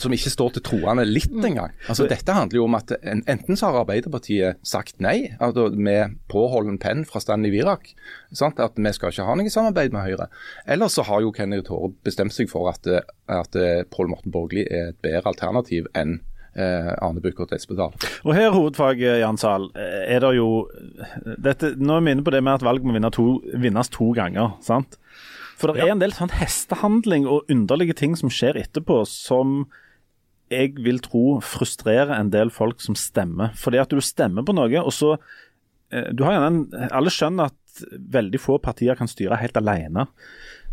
S2: som ikke står til troende litt engang. Altså, dette handler jo om at en, enten så har Arbeiderpartiet sagt nei, altså med påholden penn fra Stanley Virak, sant? at vi skal ikke ha noe samarbeid med Høyre. Eller så har jo Kenny Retore bestemt seg for at, eh, at eh, Pål Morten Borgli er et bedre alternativ enn eh, Arne Buchardt Espedal.
S3: Og her hovedfag, Jan Sahl, er det jo dette, Nå er vi inne på det med at valg må vinne to, vinnes to ganger. sant? For det er en del sånn hestehandling og underlige ting som skjer etterpå, som jeg vil tro frustrerer en del folk som stemmer. Fordi at du stemmer på noe, og så eh, du har gjerne en, Alle skjønner at veldig få partier kan styre helt alene.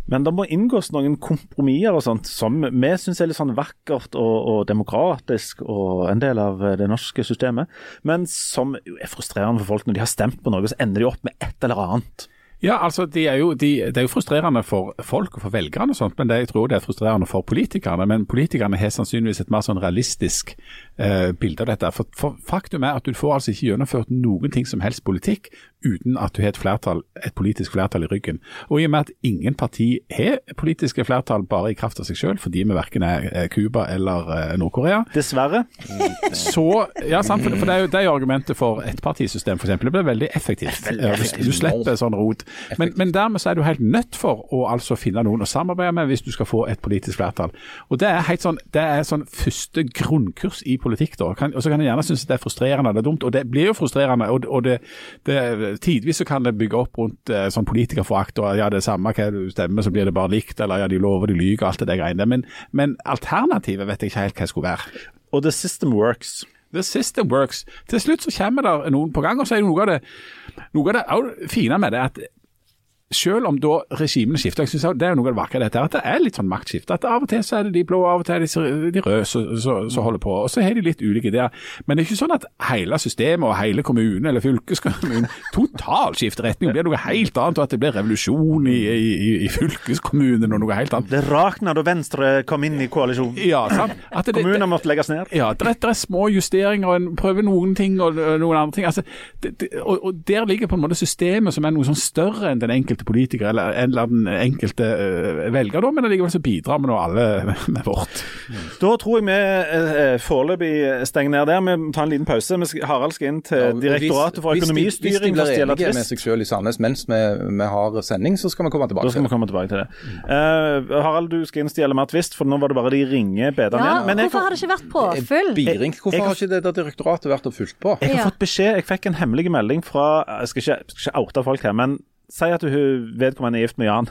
S3: Men det må inngås noen kompromisser og sånt som vi syns er litt sånn vakkert og, og demokratisk og en del av det norske systemet, men som er frustrerende for folk når de har stemt på noe, så ender de opp med et eller annet.
S4: Ja, altså de er jo, de, Det er jo frustrerende for folk og for velgerne, og sånt, men det, jeg tror det er frustrerende for politikerne. Men politikerne har sannsynligvis et mer sånn realistisk eh, bilde av dette. For, for Faktum er at du får altså ikke gjennomført noen ting som helst politikk uten at du har et, flertall, et politisk flertall i ryggen. Og i og med at ingen parti har politiske flertall bare i kraft av seg selv, fordi vi verken er Cuba eller eh, Nord-Korea,
S3: Dessverre.
S4: så ja, sant, for, det er jo det er argumentet for ettpartisystem, f.eks. Det blir veldig effektivt. Du, slipper sånn rot. Men, men dermed så er du helt nødt for å altså finne noen å samarbeide med hvis du skal få et politisk flertall. Og Det er helt sånn, det er sånn første grunnkurs i politikk. da. Kan, og Så kan jeg gjerne synes det er frustrerende det er dumt, og det blir jo frustrerende. og, og det, det, Tidvis så kan det bygge opp rundt eh, sånn politikerforakt og ja, det er samme hva du stemmer, så blir det bare likt, eller ja, de lover, de lyver, alt det der greiene. Men, men alternativet vet jeg ikke helt hva det skulle være.
S3: Og the system works.
S4: The system works. Til slutt så kommer det noen på gang, og så er det noe av det, noe av det fine med det at selv om da regimene skifter, jeg synes Det er noe av det vakre dette, at det er litt sånn maktskifte. At Av og til så er det de blå, av og til er det de røde som holder på. og Så har de litt ulike ideer. Men det er ikke sånn at hele systemet og hele kommunen eller fylkeskommunen totalt skifter retning Det blir noe helt annet, og at det blir revolusjon i, i, i fylkeskommunen og noe helt annet.
S3: Det rakna da Venstre kom inn i koalisjonen.
S4: Ja, sant? At det,
S3: Kommuner måtte legges ned.
S4: Ja, det er, det er små justeringer, en prøver noen ting og noen andre ting. Altså, det, og, og der ligger på en måte systemet som er noe sånn større enn den enkelte politiker eller, en eller annen enkelte uh, velger, da, men allikevel så bidrar vi nå alle med vårt.
S3: Da tror jeg vi uh, foreløpig stenger ned der. Vi tar en liten pause. Harald skal inn til Direktoratet for økonomistyring.
S2: Hvis de, blir enige med seg selv i Sandnes mens vi, vi har sending, så skal vi komme tilbake
S3: Da skal vi komme tilbake til det. Uh, Harald, du skal inn og stjele mer tvist, for nå var det bare de ringe bedene
S1: Ja,
S3: igjen. Men
S1: hvorfor har det ikke vært påfyll?
S2: Biring, hvorfor
S3: jeg-
S2: har ikke det der direktoratet vært og fulgt på?
S3: jeg har
S1: Ja.
S3: fått beskjed, jeg fikk en hemmelig melding fra Jeg skal ikke, jeg skal ikke oute folk her, men si at hun vedkommende er gift med Jan.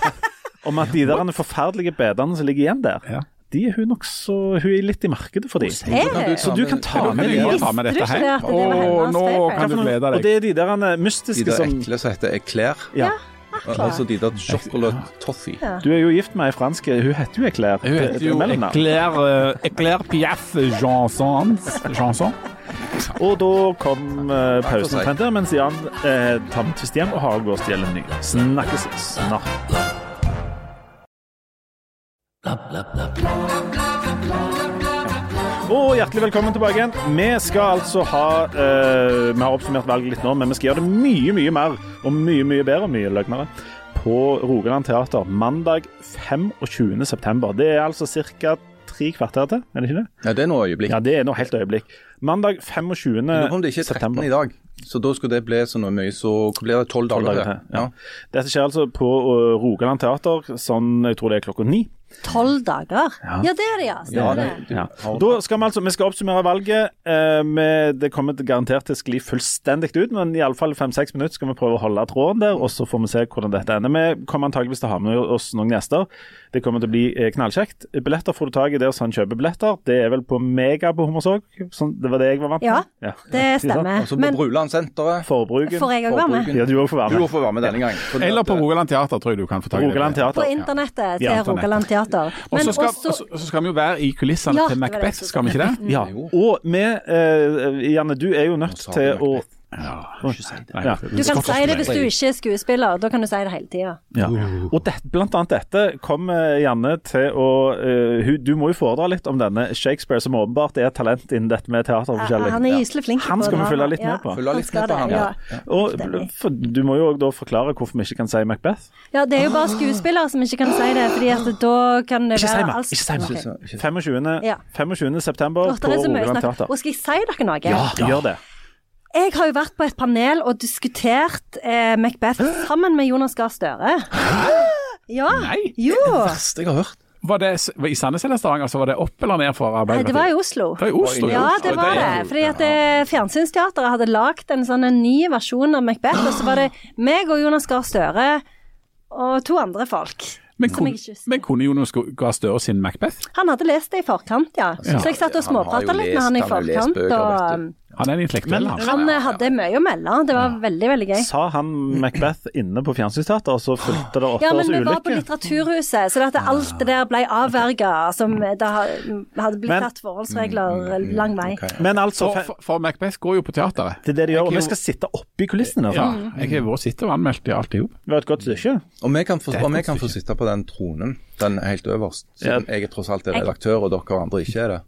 S3: Om at de der forferdelige bedene som ligger igjen der,
S4: Ja.
S3: de er hun nokså Hun er litt i markedet for de.
S1: Er?
S3: Så du kan ta med de
S4: ta med
S1: Visste
S4: dette
S1: du ikke det at det var hennes
S4: nå kan du glede
S3: Og det er de der eh,
S2: De der ekle som heter Eclair.
S3: Ja.
S2: Altså de der chocolate toffee.
S1: Ja.
S3: Du er jo gift med ei fransk Hun heter jo Eclair.
S4: Hun heter jo. Eclair, uh, Eclair Piaf Janson.
S3: Og da kom uh, pausen omtrent der, mens Jan eh, tar med tvist hjem og har gått en ny. Snakkes snart. Og hjertelig velkommen tilbake igjen. Vi skal altså ha eh, Vi har oppsummert valget litt nå, men vi skal gjøre det mye, mye mer og mye, mye bedre og mye løgnere på Rogaland Teater mandag 25. september. Det er altså ca. tre kvarter til, er det ikke det?
S2: Ja, det er noe øyeblikk.
S3: Ja, det er nå helt øyeblikk. Mandag 25.
S2: september lurer på om det ikke er 13
S3: september.
S2: i dag, så da skulle det bli så noe mye, så hva blir det 12 dager
S3: dager
S2: til?
S3: til, ja. Dette skjer altså på uh, Rogaland Teater, sånn jeg tror det er klokka ni.
S1: Tolv dager?
S3: Ja.
S1: Ja, det er det, ja.
S2: Ja,
S1: Stemmer
S2: det,
S1: det.
S3: Ja. Da skal vi altså, vi skal oppsummere valget. Eh, med, det kommer garantert til å skli fullstendig ut, men iallfall fem-seks minutter skal vi prøve å holde tråden der, og så får vi se hvordan dette ender. Vi kommer antageligvis til å ha med oss noen gjester. Det kommer til å bli eh, knallkjekt. Billetter får du tak i der han kjøper billetter. Det er vel på Mega på Hommersåk? Sånn, det var det jeg var vant
S1: Ja,
S3: ja,
S1: det stemmer. Og.
S2: Altså på
S1: Bruland
S2: senteret.
S3: Forbruken.
S1: får jeg òg være med?
S3: Ja, du òg får være med.
S2: Du får være med denne gangen.
S4: Eller på
S2: eh,
S4: Rogaland Teater, tror jeg du kan få tak i det.
S1: På internettet til
S4: Ja.
S1: Rogaland Teater.
S4: Og så skal,
S1: også
S4: så- så skal vi jo være i kulissene
S1: Ja,
S4: til Macbeth, skal vi ikke det?
S3: Ja, og vi, eh, Janne, du er jo nødt til å.
S4: Ja.
S3: Nei,
S4: Ja.
S1: Du kan si det hvis du ikke er skuespiller. Da kan du si det hele tida.
S3: Ja. Og det, blant annet dette kommer Janne til å uh, Du må jo foredra litt om denne Shakespeare, som åpenbart er et talent innen dette med teaterforskjellig.
S1: Han er gyselig flink.
S3: Han skal vi følge litt med på.
S2: Litt med på
S1: det,
S2: han,
S1: ja.
S2: ja.
S3: Og for, Du må jo òg da forklare hvorfor vi ikke kan si Macbeth.
S1: Ja, det er jo bare skuespillere som ikke kan si det, fordi at da kan det
S3: si
S1: være alt-
S3: Ikke si meg.
S1: Ok.
S2: Ikke- ikke-
S3: 25. 25. september på
S1: det
S3: Rogaland. Teater.
S1: Og skal jeg si dere noe?
S3: Ja, gjør det.
S1: Jeg har jo vært på et panel og diskutert eh, Macbeth sammen med Jonas Gahr Støre. Ja.
S4: Nei.
S1: Jo.
S2: verste jeg har hørt.
S4: Var det i Sandnes eller Stavanger, så var det opp eller ned for
S1: Nei,
S4: Arbeiderpartiet?
S1: det var i Oslo.
S4: Det var i Oslo.
S1: Ja, det var det.
S4: er-
S1: Fordi at eh, Fjernsynsteatret hadde lagd en sånn en ny versjon av Macbeth, og så var det meg og Jonas Gahr Støre og to andre folk.
S4: Men, kun, men kunne Jonas Gahr Støre sin Macbeth?
S1: Han hadde lest det i forkant, ja. Så jeg satt og småprata litt med han i forkant.
S2: han har jo lest bøker,
S1: og,
S2: vet du.
S4: Han er en intellektuell, han.
S1: Han eh, hadde mye å melde. Det var veldig, veldig gøy.
S3: Sa han Macbeth inne på Fjernsynsteatret, og så fulgte det åtte
S1: Ja,
S3: års
S1: men vi var på? Litteraturhuset, så det at alt det der ble avverga, som det hadde blitt
S3: Men-
S1: tatt forholdsregler lang vei.
S2: Okay.
S3: Men altså,
S4: For, for, for Macbeth går jo på teateret.
S3: det er det de gjør, og vi skal sitte oppi kulissene.
S4: Ja,
S3: Altså.
S4: jeg har vært sitter og anmeldt i alt i hop.
S3: Det var et godt stykke.
S2: Og vi kan få, og vi kan få sitte på den tronen, den helt øverst. Siden jeg er tross alt er redaktør, og dere andre ikke er det.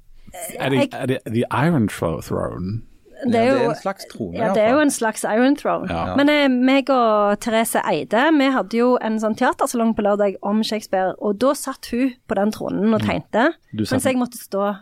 S4: Er det, er det The Iron Throne?
S1: Det er
S2: Ja, det
S1: jo
S2: er en slags trone,
S1: Ja, det er jo en slags Iron Throne.
S4: Ja.
S1: Men eh, meg og Therese Eide, vi hadde jo en sånn teatersalong på lørdag om Shakespeare, og da satt hun på den tronen og tegnte,
S3: Du satt-
S1: mens jeg måtte stå.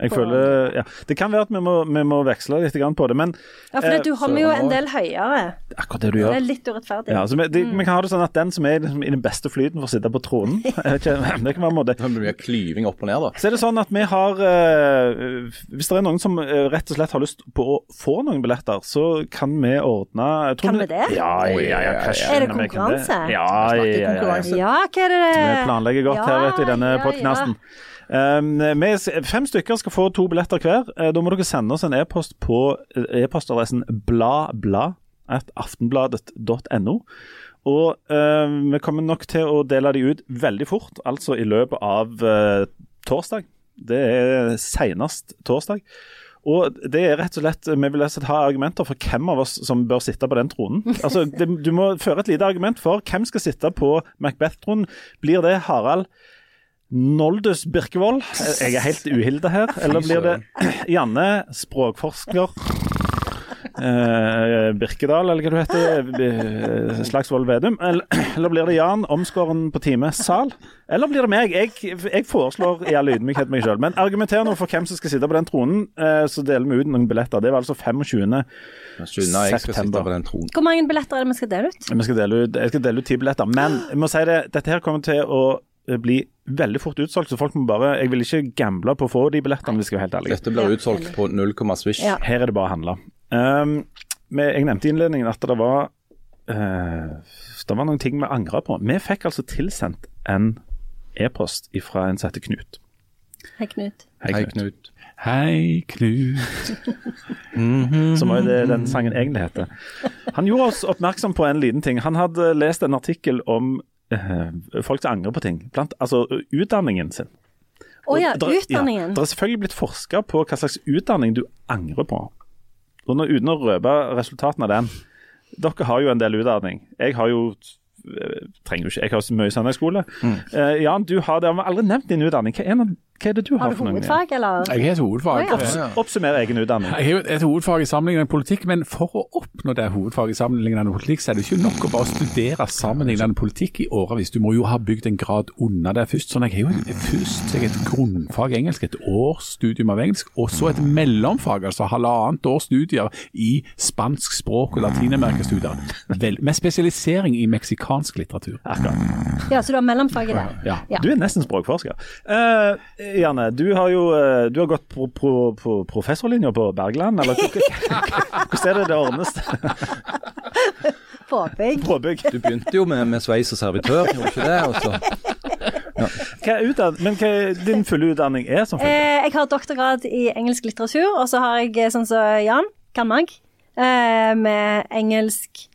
S3: Jeg føler, ja. Det kan være at vi må, vi må veksle litt på det, men
S1: Ja, for
S3: Eh,
S1: det, du har
S2: vi
S1: jo en del høyere.
S3: akkurat det du gjør.
S1: Det er litt urettferdig.
S3: ja, så vi, de, vi kan ha det sånn at den som er i den beste flyten for å sitte på tronen Det kan være en måte.
S2: Det blir mye klyving opp og ned, da.
S3: Så er det sånn at vi har eh, Hvis det er noen som eh, rett og slett har lyst på å få noen billetter, så kan vi ordne
S1: Kan vi det?
S3: Ja, ja, ja,
S2: Er det
S1: konkurranse?
S3: Ja, ja, ja, ja.
S1: hva er det
S3: Vi planlegger godt her vet du, i denne
S1: Ja, ja,
S3: podcasten. Um, vi, fem stykker skal få to billetter hver. Eh, Da må dere sende oss en e-post på eh, e-postadressen bladblad.aftenbladet.no. Og eh, vi kommer nok til å dele de ut veldig fort, altså i løpet av eh, torsdag. Det er senest torsdag. Og det er rett og slett, Vi vil ha argumenter for hvem av oss som bør sitte på den tronen. Altså, det, Du må føre et lite argument for hvem skal sitte på Macbeth-tronen. Blir det Harald Noldus Birkevold? Jeg er helt uhilda her. Eller blir det Janne, språkforsker eh, Birkedal, eller hva du heter? eh, Slagsvold Vedum? Eller, eller blir det Jan, omskåren på time sal? Eller blir det meg? Jeg, jeg foreslår i all ydmykhet meg sjøl. Men argumenter nå for hvem som skal sitte på den tronen, eh, så deler vi ut noen billetter. Det var altså 25.
S2: Skjønner jeg skal sitte
S3: September.
S2: på den tronen.
S1: Hvor mange billetter er det vi skal dele ut?
S3: Vi skal dele ut, jeg skal dele ut ti billetter. Men jeg må si det, dette her kommer til å eh, bli veldig fort utsolgt, så folk må bare Jeg vil ikke gamble på å få de billettene, hvis jeg skal være helt ærlig.
S2: Dette blir utsolgt på null komma swish.
S1: Ja.
S3: Her er det bare å handle. Um, jeg nevnte i innledningen at det var uh, Det var noen ting vi angra på. Vi fikk altså tilsendt en e-post fra en som heter Knut.
S1: Hei, Knut.
S2: Hei, Knut.
S4: Hei, Knut.
S3: Som også det den sangen egentlig heter. Han gjorde oss oppmerksom på en liten ting. Han hadde lest en artikkel om eh, folk som angrer på ting. Blant, altså utdanningen sin.
S1: Å ja,
S3: der-
S1: utdanningen.
S3: Ja, det er selvfølgelig blitt forska på hva slags utdanning du angrer på. Og nå, uten å røpe resultatene av den. Dere har jo en del utdanning. Jeg har jo eh, trenger jo ikke, Jeg har så mye søndagsskole.
S2: Mm.
S3: Uh, Jan, du har det. Vi har aldri nevnt din utdanning. Hva er, noe- hva er det du har,
S1: Har du
S3: for
S1: hovedfag, eller?
S4: Jeg har et hovedfag.
S1: Oh, ja.
S3: Oppsummer egen utdanning.
S4: Jeg har et hovedfag i sammenlignende politikk, men for å oppnå det hovedfaget i sammenlignende politikk, så er det ikke nok å bare studere sammenlignende politikk i årevis. Du må jo ha bygd en grad under det først. Sånn, jeg har jo først jeg har et grunnfag i engelsk, et års studium av engelsk, og så et mellomfag, altså halvannet års studier i spansk språk og latinamerikastudier. Med spesialisering i meksikansk litteratur.
S1: Ja, så du har mellomfag i det?
S4: Ja.
S1: Ja.
S3: Du er nesten språkforsker. Eh, Janne, du har jo eh, du har gått på, på, på professorlinja på Bergland, eller hvordan er det det ordnes?
S1: Påbygg.
S3: Påbygg.
S2: Du begynte jo med, med sveis og servitør, gjorde du ikke det? Og så
S3: Hva er utdann men hva er din fulle utdanning er som følge?
S1: Eh, jeg har doktorgrad i engelsk litteratur, og så har jeg, eh, sånn som Jan, Kanmag, eh, med engelsk,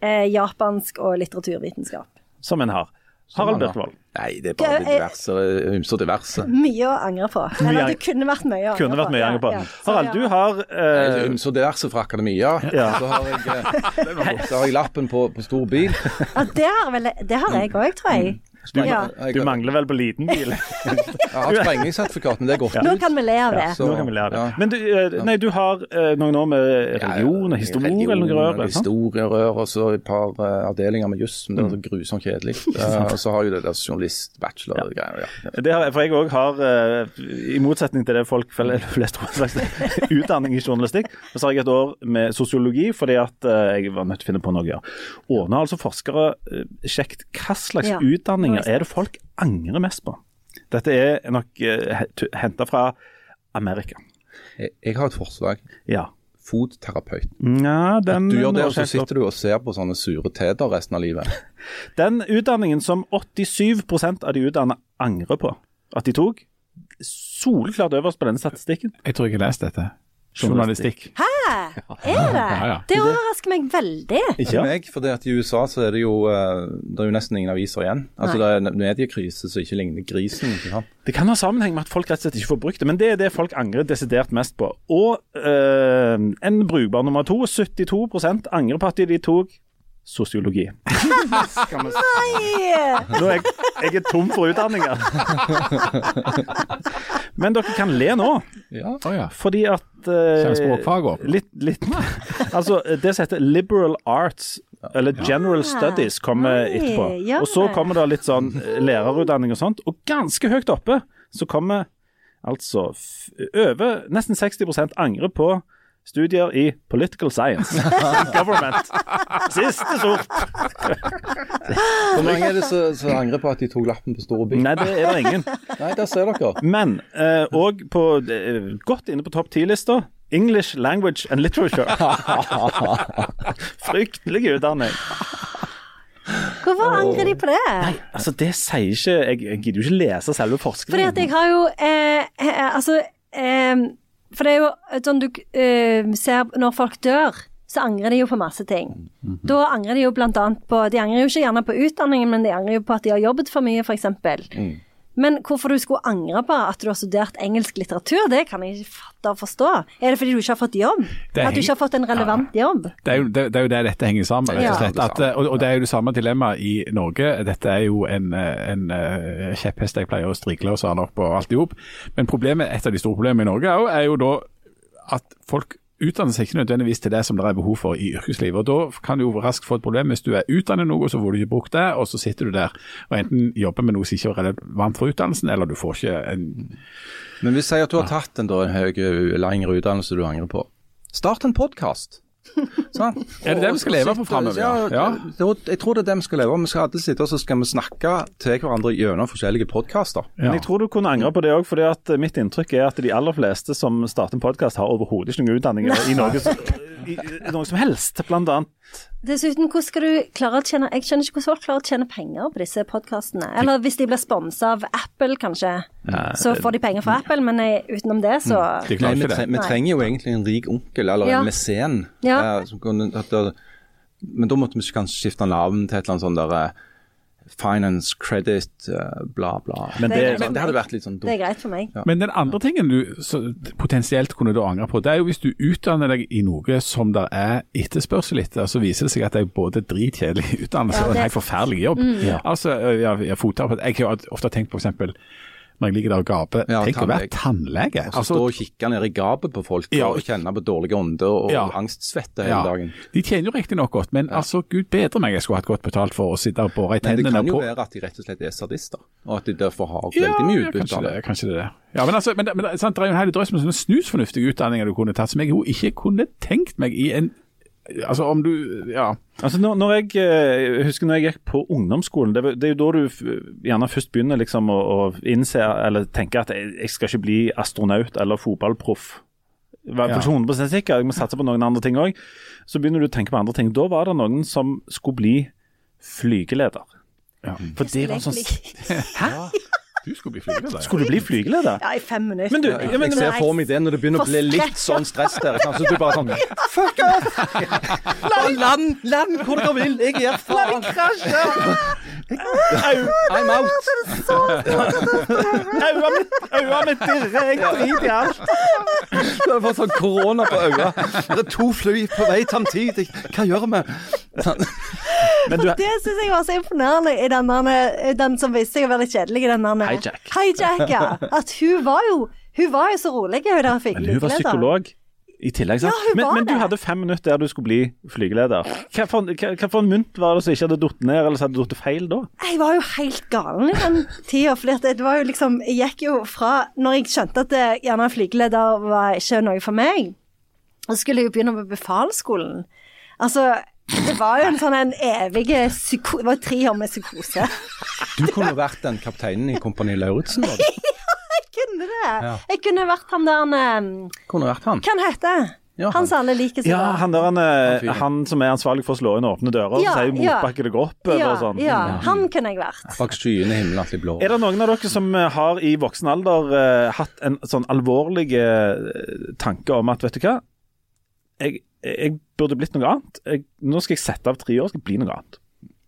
S1: eh, japansk og litteraturvitenskap.
S3: Som en har. Harald Birkevold.
S2: Nei, det er bare
S1: Hva er-
S2: diverse, ymse og diverse.
S1: Mye å angre på. Eller det kunne vært mye å angre
S3: Kunne vært mye å angre på.
S1: Ja, ja.
S3: Harald, du har eh,
S2: Ymse og diverse fra akademia.
S3: Ja.
S2: Så, har jeg, eh, så har jeg lappen på, på stor bil.
S1: Ja, det har, vel, det har jeg òg, tror jeg.
S3: Du,
S1: Ja.
S3: Du mangler vel på liten bil?
S2: jeg har sprengningssertifikat, men det er godt
S1: Nå kan vi le av det.
S2: Så,
S3: Nå kan vi lære det.
S2: ja.
S3: Men du, eh, nei, du har eh, noen år med religion og historie eller noe rør?
S2: Religion. Historierør og så et par eh, avdelinger med juss, men det
S3: Mm.
S2: er så grusomt kjedelig. Eh, og så har jo det der journalist-bachelor-greier. Ja.
S3: For jeg òg har, i motsetning til det folk flest tror, utdanning i journalistikk, og så har jeg et år med sosiologi fordi at jeg var nødt til å finne på noe å gjøre. Og nå har altså forskere sjekt sjekket hva slags
S1: Ja,
S3: utdanninger
S1: det
S3: er det folk angrer mest på. Dette er nok uh, henta fra Amerika.
S2: Jeg, jeg har et forslag.
S3: Ja.
S2: Fotterapeut.
S3: Ja, den
S2: Du gjør det, og så sitter du og ser på sånne sure teter resten av livet.
S3: Den utdanningen som 87% av de utdannede angrer på at de tok, soleklart øverst på denne statistikken.
S4: Jeg tror jeg har lest dette. Journalistikk.
S1: Hæ, Er det?
S4: Ja, ja.
S1: Det overrasker meg veldig.
S2: Ikke meg, for det at i USA så er det jo eh, Det er jo nesten ingen aviser igjen. Altså Det er en mediekrise som ikke ligner grisen. ikke sant?
S3: Det kan ha sammenheng med at folk rett og slett ikke får brukt det, men det er det folk angrer desidert mest på. Og øh, en brukbar nummer to, 72 angrer på at de tok sosiologi. Nå er jeg, jeg er tom for utdanninger. Men dere kan le nå,
S2: Ja.
S4: Oh, ja.
S3: fordi at
S4: uh?
S3: Litt, litt Altså, det som heter liberal arts, eller general studies, kommer etterpå. Og så kommer det litt sånn eh, lærerutdanning og sånt. Og ganske høyt oppe så kommer altså over nesten 60% angrer på studier i political science. Government. Siste sort.
S2: Hvor mange er det som angrer på at de tok lappen på store by?
S3: Nei, det er det ingen.
S2: Nei, der ser dere.
S3: Men eh, og på, eh, godt inne på topp ti-lista English language and literature. Fryktelig utdanning.
S1: Hvorfor angrer de på det?
S3: Nei, Altså, det sier ikke Jeg, jeg gidder jo ikke lese selve forskningen.
S1: Fordi at jeg har jo eh, eh, Altså eh, For det er jo sånn du uh, ser når folk dør, så angrer de jo på masse ting. Da angrer de jo annet på De angrer jo ikke gjerne på utdanningen, men de angrer jo på at de har jobbet for mye, f.eks. Men hvorfor du skulle angre på at du har studert engelsk litteratur, det kan jeg ikke fatte og forstå. Er det fordi du ikke har fått jobb?
S4: Det
S1: At du ikke har fått en relevant jobb?
S4: Det er, jo, det, det er jo der dette henger sammen. rett og slett. At, eh, og, og det er jo det samme dilemmaet i Norge. Dette er jo en, eh, en eh, kjepphest jeg pleier å strikle og sa opp og alt i hop. Men problemet, et av de store problemene i Norge er jo, er jo da at folk utdanner seg ikke nødvendigvis til det som det er behov for i yrkeslivet. og Da kan du jo raskt få et problem hvis du er utdannet noe, så får du ikke brukt det, og så sitter du der og enten jobber med noe som ikke er relevant for utdannelsen, eller du får ikke en
S2: Men hvis jeg at du har tatt en, da, en høy, lengre utdannelse du angrer på, start en podkast. Sånn.
S4: Er det det vi skal leve på fremover, ja?
S2: Ja,
S4: Ja.
S2: det- jeg tror det er det vi skal leve av. Vi skal alle sitte og så skal vi snakke til hverandre gjennom forskjellige podkaster.
S3: Men jeg tror du kunne angre på det òg, for mitt inntrykk er at de aller fleste som starter en podkast, har overhodet ikke noen utdanning i noe, som- i, i noe som helst. Blant annet
S1: Dessuten, hvordan skal du klare å tjene Jeg skjønner ikke hvordan folk klarer å tjene penger på disse podkastene. Eller hvis de blir sponsa av Apple, kanskje. Så får de penger fra Apple, men eh, utenom det, så
S4: De
S2: Nei, vi, tre vi trenger jo egentlig en rik onkel, eller
S1: Ja.
S2: en mesen.
S1: Ja.
S2: Uh, som kunne, at men da måtte vi kanskje skifte navn til et eller annet sånt der eh, Finance, credit, eh, bla, bla.
S3: Men
S1: Det
S3: det,
S2: det hadde vært litt sånn dumt.
S1: det er greit for meg.
S4: Men den andre tingen du så, potensielt kunne du angre på, det er jo hvis du utdanner deg i noe som det er etterspørsel etter, så viser det seg at det er både dritkjedelig utdannelse
S1: Ja,
S4: og en helt forferdelig jobb. Altså, ja, Altså, jeg, Jeg har ofte tenkt på når jeg ligger der og gaper,
S2: Ja,
S4: tenk å være
S2: tannlege. Altså,
S4: Altså,
S2: stå og kikke ned i gapet på folk
S4: Ja.
S2: og kjenne på dårlige ånder og
S4: Ja.
S2: angstsvette hele dagen.
S4: de tjener jo riktignok godt, men altså, gud bedre meg jeg skulle hatt godt betalt for å sitte og bore i tennene.
S2: Men det kan jo
S4: på
S2: være at de rett og slett er sadister, og at de derfor har veldig mye utbytte av
S4: det.
S2: det.
S4: Kanskje det. er det. Ja, men, altså, men, men sant, det er jo en hel drøss med sånne snusfornuftige utdanninger du kunne tatt, som jeg jo ikke kunne tenkt meg i en Altså om du Ja.
S3: Altså når, når jeg eh, jeg husker når jeg gikk på ungdomsskolen, det, det er jo da du gjerne først begynner liksom å, å innse eller tenke at jeg, jeg skal ikke bli astronaut eller fotballproff. Var
S4: Ja.
S3: ikke 100 sikker, jeg må satse på noen andre ting òg. Så begynner du å tenke på andre ting. Da var det noen som skulle bli flygeleder.
S4: ja.
S3: For det var sånn Hæ?
S4: Du skulle bli flygeleder.
S3: Skulle du bli flygeleder?
S1: Ja, i fem minutter.
S3: Men du,
S2: Jeg,
S3: ja, men,
S2: jeg ser for meg det når det begynner å bli litt sånn stress der. Så du bare sånn Fuck off! Land, land, land hvor dere vil. Jeg gir faen. I'm out.
S3: Øya mitt, øya mitt dirrer, jeg driter i alt.
S2: Du har fått sånn korona på øya. Det er to fly på vei samtidig. Hva gjør vi?
S3: Men du,
S1: Det syns jeg var så imponerende i den, den som viste seg å være litt kjedelig. Den der,
S3: Hijack.
S1: Hijack, ja. At hun var jo Hun var jo så rolig, hun der fikk
S3: men hun var psykolog i tillegg. Sant?
S1: Ja,
S3: men, men du hadde fem minutter der du skulle bli flygeleder. Hva for, hva, hva for en mynt var det som ikke hadde datt ned, eller som hadde datt feil da?
S1: Jeg var jo helt galen i den tida. For det var jo liksom Jeg gikk jo fra Når jeg skjønte at det, gjerne flygeleder var ikke noe for meg, så skulle jeg jo begynne på befalsskolen. Altså det var jo en sånn en evig psyko... Det var tre år med psykose.
S2: Du kunne vært den kapteinen i Kompani Lauritzen. var du?
S1: Jeg kunne det. Jeg kunne vært han der um,
S2: Kunne vært han.
S1: Hva han heter
S2: Ja,
S1: Han som alle liker så
S3: Ja, han, der, han, eh, han som er ansvarlig for å slå inn åpne dører,
S1: Ja,
S3: så sier
S1: ja.
S3: motbakke deg opp
S1: Ja,
S3: sånn.
S1: ja, han kunne jeg vært.
S2: Bak skyene himmelen alltid blå.
S3: Er det noen av dere som eh, har i voksen alder uh, hatt en sånn alvorlig uh, tanke om at vet du hva, jeg, jeg burde blitt noe annet. Jeg, nå skal jeg sette av tre år, skal jeg bli noe annet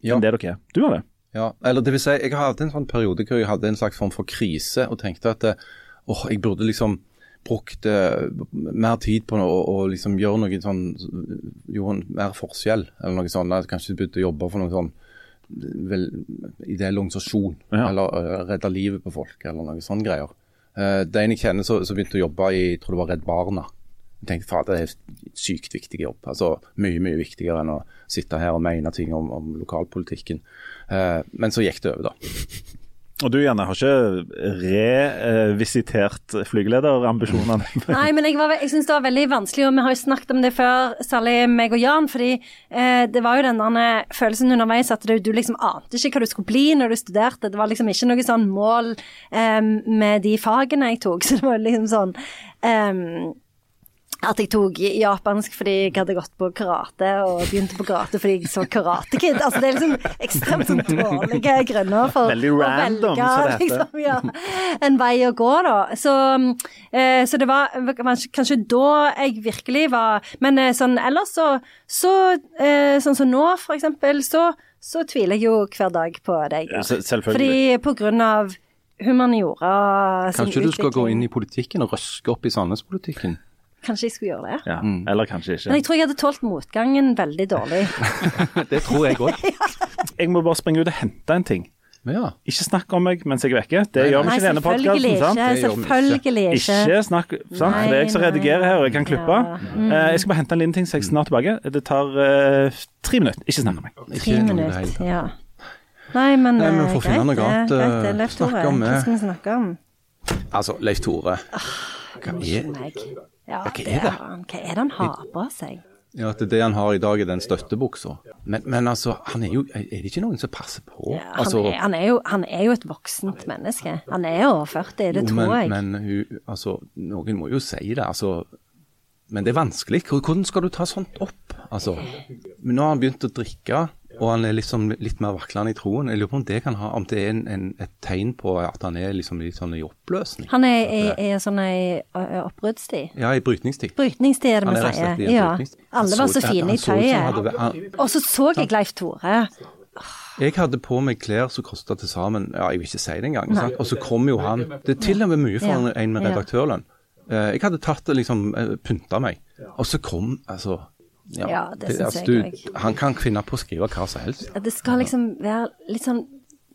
S2: Ja.
S3: enn det dere er. Du har det?
S2: Ja, eller det vil si, jeg hadde en sånn periode hvor jeg hadde en slags form for krise og tenkte at eh, åh, jeg burde liksom brukt uh, mer tid på noe og, og liksom gjøre noe sånn Gjøre mer forskjell, eller noe sånt. Jeg kanskje begynte å jobbe for noe sånn vel, ideell organisasjon,
S3: Ja.
S2: eller uh, redde livet på folk, eller noe sånne greier. Uh, det ene en jeg kjenner som begynte å jobbe i jeg tror det var Redd Barna. Jeg tenkte faen, det er en sykt viktig jobb. altså Mye mye viktigere enn å sitte her og mene ting om, om lokalpolitikken. Eh, men så gikk det over, da.
S3: Og du Janne, har ikke revisitert flygelederambisjonene?
S1: Nei, men jeg, var jeg syns det var veldig vanskelig, og vi har jo snakket om det før, særlig meg og Jan. fordi eh, det var jo den der følelsen underveis at du, du liksom ante ikke hva du skulle bli når du studerte. Det var liksom ikke noe sånn mål eh, med de fagene jeg tok, så det var liksom sånn eh, at jeg tok japansk fordi jeg hadde gått på karate, og begynte på karate fordi jeg så Karate Kid. Altså, det er liksom ekstremt sånn dårlige grunner for
S3: Veldig
S1: å velge liksom, ja, en vei å gå, da. Så, eh, så det var kanskje, kanskje da jeg virkelig var Men eh, sånn ellers så, så eh, Sånn som nå, for eksempel, så, så tviler jeg jo hver dag på deg.
S3: Ja, selvfølgelig.
S1: Fordi på grunn av humaniora sin utvikling
S2: Kanskje du skal gå inn i politikken og røske opp i Sandnes-politikken?
S1: Kanskje jeg skulle gjøre det.
S3: Ja, Eller kanskje ikke.
S1: Men jeg tror jeg hadde tålt motgangen veldig dårlig.
S2: Det tror jeg òg.
S3: Jeg må bare springe ut og hente en ting.
S2: Ja.
S3: Ikke snakk om meg mens jeg er vekke. Det gjør vi ikke i denne podkasten. sant?
S2: Det gjør vi ikke.
S1: Selvfølgelig ikke.
S3: Ikke snakk, sant? Nei, det er jeg som redigerer her, og jeg kan klippe.
S1: ja. Mm.
S3: Uh, jeg skal bare hente en liten ting, så jeg er snart tilbake. Det tar uh, tre minutter. Ikke snakk om meg.
S1: Tre minutter, ja. Nei, men
S2: Nei, men vi
S1: å
S2: får finne noe annet,
S1: å
S2: eh, snakke om,
S1: hva
S2: eh.
S1: skal vi snakke om?
S2: Altså, Leif Tore.
S1: Ah,
S2: Hva er,
S1: Ja,
S2: hva er det?
S1: han. Hva er det han har på seg?
S2: ja, at det, det han har i dag, er den støttebuksa. Men, men altså, han er jo Er det ikke noen som passer på?
S1: Ja, han,
S2: altså,
S1: er, han, er jo, han er jo et voksent menneske. Han er over 40, det
S2: jo,
S1: tror jeg.
S2: men, men hun, altså, noen må jo si det. altså men det er vanskelig. Hvordan skal du ta sånt opp? Altså, men nå har han begynt å drikke, og han er liksom litt mer vaklende i troen. Jeg lurer på om det kan ha, om det er en, en, et tegn på at han er liksom litt sånn i oppløsning.
S1: Han er i er sånn ei oppbruddstid?
S2: Ja, i brytningstid.
S1: Brytningstid er det vi
S2: er i
S1: sier. Ja. Alle var så
S2: så
S1: fine i tøyet. Og så så jeg Leif Tore.
S2: Jeg hadde på meg klær som kosta til sammen ja, Jeg vil ikke si det engang. Og så kom jo han. Det er til og med mye for
S1: Ja.
S2: en med redaktørlønn. Eh, Jeg hadde tatt det liksom eh, pynta meg. Og så kom altså Ja,
S1: Ja, det synes jeg òg.
S2: Han kan finne på å skrive hva som helst.
S1: Det skal liksom være litt sånn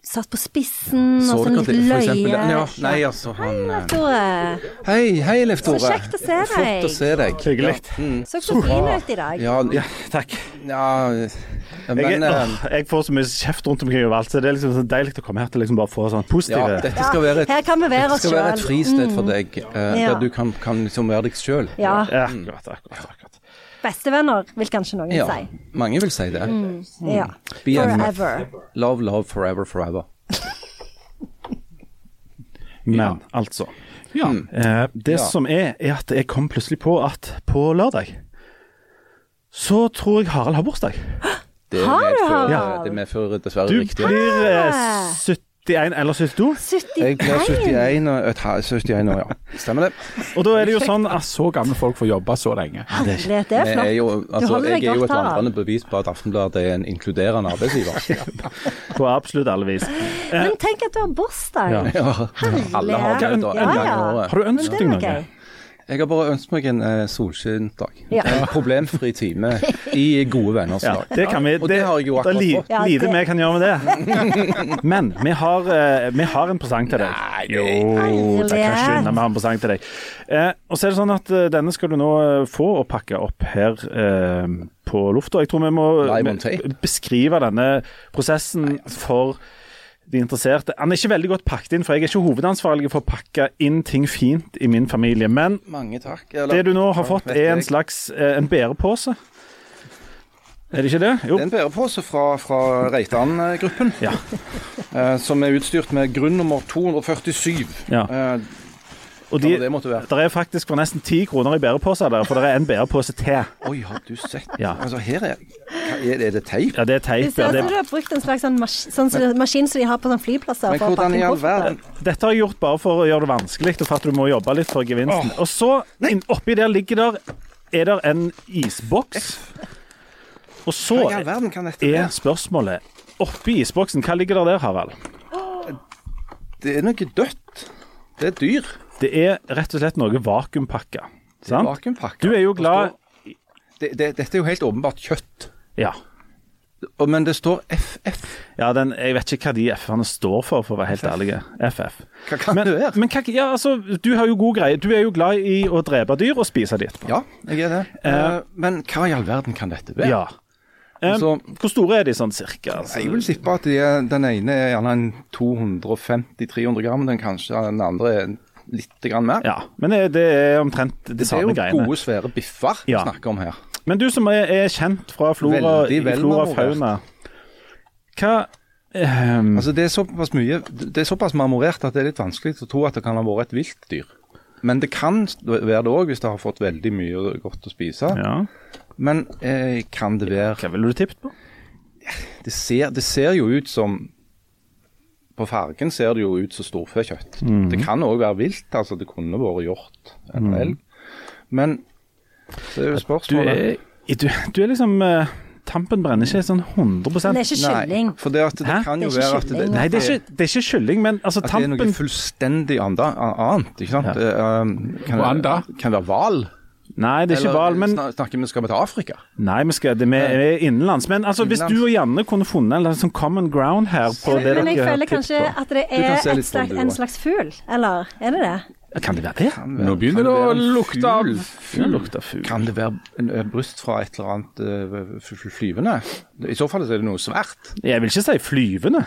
S1: satt på spissen,
S2: Så
S1: og sånn litt
S2: det, eksempel?
S1: løye.
S2: Ja, nei, altså han Hei,
S1: Leif Tore.
S2: Hei, hei, Leif Tore.
S1: kjekt å se
S2: Flott
S1: deg.
S2: å se deg.
S3: Hyggelig.
S2: Ja, mm,
S1: Så så fin ut i dag.
S2: ja,
S3: Ja, takk.
S2: ja
S3: Jeg,
S2: Men eh,
S3: åh, jeg får så mye kjeft rundt omkring overalt, så det er liksom så deilig å komme her til liksom bare få sånn
S2: ja,
S3: positive
S2: dette skal være et,
S1: Her kan vi være
S2: dette
S1: oss
S2: skal være et fristed for deg, uh,
S1: Ja.
S2: der du kan, kan liksom være deg sjøl.
S1: Ja.
S3: Ja, akkurat, akkurat, akkurat.
S1: Bestevenner, vil kanskje noen
S2: Ja,
S1: si.
S2: mange vil si det.
S1: Ja. Forever.
S2: Love, love, forever, forever.
S3: Men altså
S4: Ja.
S3: eh, Det
S2: Ja.
S3: som er, er at jeg kom plutselig på at på lørdag så tror jeg Harald har bursdag.
S2: Det
S1: du,
S2: medfører,
S1: Harald?
S2: det medfører dessverre
S3: Du
S2: riktig.
S3: blir eh, 71 eller 72.
S2: Jeg ble
S1: 71.
S2: 71 og et halvt- 71 år, ja. Stemmer det.
S3: Og da er det jo sånn at
S4: Så gamle folk får jobbe så lenge.
S1: Herlighet, det er
S2: Jeg
S1: flott.
S2: er jo, altså, jeg er jo et vandrende bevis på at Aftenbladet er en inkluderende arbeidsgiver.
S3: på absolutt alle vis.
S1: Men tenk at du har bursdag.
S3: Ja.
S2: Herlighet. alle har det da, en
S1: Ja,
S2: gang i
S1: ja.
S2: året.
S3: Har du ønsket deg noe?
S2: Jeg har bare ønsket meg en eh, solskinnsdag.
S1: Ja.
S2: En problemfri time i gode venners
S3: Ja,
S2: lag.
S3: det kan vi.
S2: Og det har jeg jo
S3: det er
S2: akkurat
S3: li,
S2: fått.
S1: Ja,
S3: lite
S1: det-
S3: vi kan gjøre med det. Men vi har, eh, vi har en presang til deg. Jo, det kan jeg skynde meg å ha en presang til deg. Eh, og så er det sånn at eh, denne skal du nå eh, få og pakke opp her eh, på lufta. Jeg tror vi må
S2: Live on tape.
S3: beskrive denne prosessen for de interesserte. Han er ikke veldig godt pakket inn, for jeg er ikke hovedansvarlig for å pakke inn ting fint i min familie. Men det du nå har fått, er en slags eh, en bærepose. Er det ikke det? Jo.
S2: Det er en bærepose fra, fra Reitan-gruppen,
S3: Ja.
S2: eh, som er utstyrt med grunn nummer 247.
S3: Ja. Og de,
S2: det måtte være.
S3: der er faktisk for nesten ti kroner i bæreposer der, for det er en bærepose til.
S2: Oi, har du sett?
S3: Ja.
S2: Altså, her er er, det- er det teip?
S3: Ja, det er
S1: Det
S3: teip.
S1: ser
S3: Ja,
S1: ut som du har brukt en slags sånn, mas sånn men, maskin som de har på sånn flyplasser.
S2: Men
S1: for
S2: hvordan i all verden
S3: dette har jeg gjort bare for å gjøre det vanskelig, og for at du må jobbe litt for gevinsten. Og så, inn- oppi der ligger der, er der en isboks. Og så er spørsmålet Oppi isboksen, hva ligger der der, Harald?
S2: Det er noe dødt. Det er dyr.
S3: Det er rett og slett noe vakuumpakka. Du er jo
S2: Det
S3: glad
S2: står- det, det, Dette er jo helt åpenbart kjøtt.
S3: Ja.
S2: Men det står FF.
S3: ja den, jeg vet ikke hva de F-ene står for, for å være helt ærlig. FF.
S2: Hva kan
S3: Men,
S2: det være?
S3: men hva, ja, altså, du har jo god greie. Du er jo glad i å drepe dyr og spise de etterpå.
S2: Ja, jeg er det.
S3: Eh,
S2: Eh, men hva i all verden kan dette være?
S3: Ja. Um,
S2: Så-
S3: hvor store er de sånn cirka? Altså,
S2: Jeg vil tippe at de den ene er gjerne en 250-300 gram, den kanskje den andre er litt grann mer.
S3: ja, men det, det er omtrent de
S2: Det er jo gode, svære biffer vi snakker om her.
S3: Men du som er, er kjent fra flora, i flora fauna, hva um...
S2: Altså Det er såpass mye Det er såpass marmorert at det er litt vanskelig å tro at det kan ha vært et vilt dyr. Men det kan være det òg, hvis det har fått veldig mye godt å spise.
S3: ja,
S2: Men eh, kan det være
S3: Hva ville du tippet på?
S2: det ser, det ser jo ut som På fargen ser det jo ut som storfekjøtt. Det kan òg være vilt. altså Det kunne vært hjort eller elg. Men så er jo
S3: Du
S2: spørsmålet
S3: er, du, du er liksom uh, Tampen brenner ikke sånn 100
S1: Det er ikke kylling.
S2: Nei, for det, at det kan jo
S1: Det er
S2: være at det.
S3: Nei, det er ikke, det er ikke kylling, men altså
S2: at det er noe fullstendig anda- annet. ikke sant?
S3: Ja.
S2: Det, um, kan,
S4: Hva anda?
S2: det- kan det være hval?
S3: Nei, det er ikke
S2: valg,
S3: hval, men
S2: snak- Snakker vi skal vi til Afrika?
S3: Nei, vi skal, det vi er innenlands. Men altså, hvis du og Janne kunne funnet en sånn common ground her på det
S1: Men jeg
S3: dere har
S1: føler kanskje
S3: på
S1: at det er slags,
S2: det,
S1: en slags fugl, eller er det det?
S3: Kan det være det?
S2: Være-
S4: Nå begynner det å lukte av?
S3: Det fugl.
S2: Kan det være en, en bryst fra et eller annet uh, flyvende? I så fall er det noe svært.
S3: Jeg vil ikke si flyvende.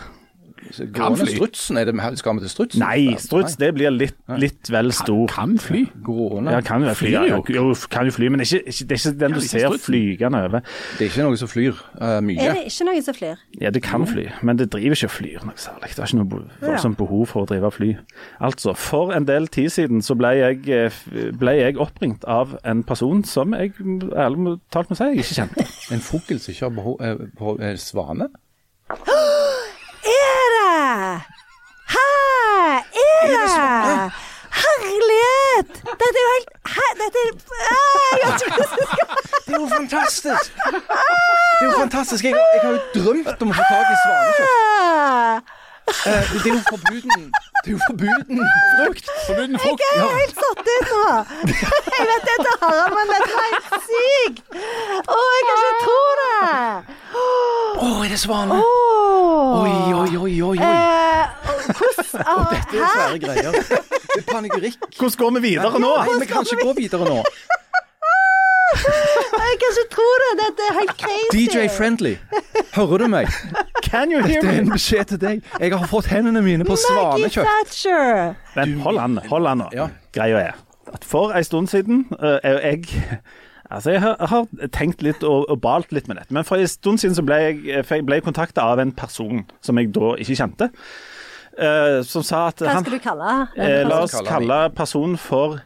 S2: Gående
S4: fly.
S2: strutsen, er det, skal vi til strutsen?
S3: Nei, struts det blir litt, litt vel stor.
S4: Kan fly.
S2: Gående.
S3: Ja, kan jo fly. Ja,
S4: jo.
S3: jo, kan jo fly, men ikke, ikke, det er ikke den du
S4: ikke
S3: ser
S4: strutsen.
S3: flygende over.
S2: Det er ikke noe som flyr uh, mye.
S1: Er det ikke noe som flyr?
S3: Ja, det kan fly, men det driver ikke og flyr noe særlig. Det har ikke noe voldsomt behov for å drive og fly. Altså, for en del tid siden så ble jeg, eh, ble jeg oppringt av en person som jeg ærlig talt må si jeg ikke kjente.
S2: En fugl som ikke har behov eh, på eh, svane?
S1: Er det? Hæ? Er det? Herlighet! Dette er jo helt Hæ? Dette er Jeg jeg skal
S2: Det er jo fantastisk! Det er jo fantastisk. Jeg, jeg har jo drømt om å få tak i svanekjøtt. Eh, det er jo forbuden Det er jo forbuden frukt.
S4: Forbuden frukt.
S1: Jeg er helt satt ut nå. Jeg vet dette er Harald, men dette er helt syk. Å, jeg kan ikke tro det.
S2: Å, er det svane? Oi, oi, oi, oi. oi.
S1: Eh, hvordan dette
S2: Det er svære greier. Det er panegyrikk.
S3: Hvordan går vi videre nå?
S2: Nei, vi kan ikke gå videre nå.
S1: Jeg kan ikke tro det. Dette er helt crazy.
S2: DJ Friendly, hører du meg?
S3: Can you hear
S2: Det er en beskjed til deg. Jeg har fått hendene mine på
S1: Maggie
S2: svanekjøtt.
S1: Thatcher.
S3: Men hold an, hold an nå.
S2: Ja.
S3: Greia er at for en stund siden eh, er jeg Altså, jeg har, har tenkt litt og, og balt litt med dette. Men for en stund siden så ble jeg, jeg ble kontakta av en person som jeg da ikke kjente. Eh, som sa at
S1: Hva
S3: han
S1: skal du kalle
S3: eh, La oss
S2: Kalle
S3: personen for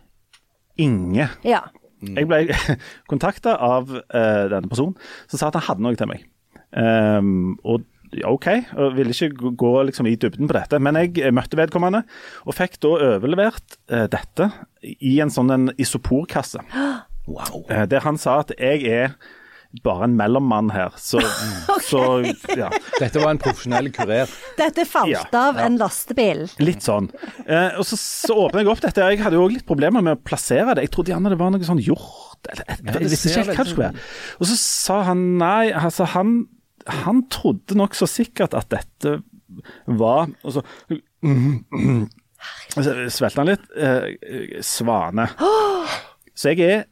S3: Inge.
S1: Ja.
S3: Jeg ble kontakta av eh, denne personen som sa at han hadde noe til meg. Um, og OK, og ville ikke gå- liksom i dybden på dette, men jeg eh, møtte vedkommende og fikk da overlevert eh, dette i en sånn en isoporkasse.
S2: Wow.
S3: Eh, der han sa at jeg er bare en mellommann her, så, så ja.
S2: Dette var en profesjonell kurer.
S1: Dette falt
S3: Ja,
S1: av en lastebil.
S3: Litt sånn. Eh, og så, så åpner jeg opp dette. Jeg hadde jo også litt problemer med å plassere det. Jeg trodde gjerne det var noe sånn hjort eller jeg,
S2: Jeg
S3: visste ikke helt hva det skulle være. Og så sa han nei, altså han, han trodde nokså sikkert at dette var Og så og så svelget han litt. Eh, svane. Så jeg er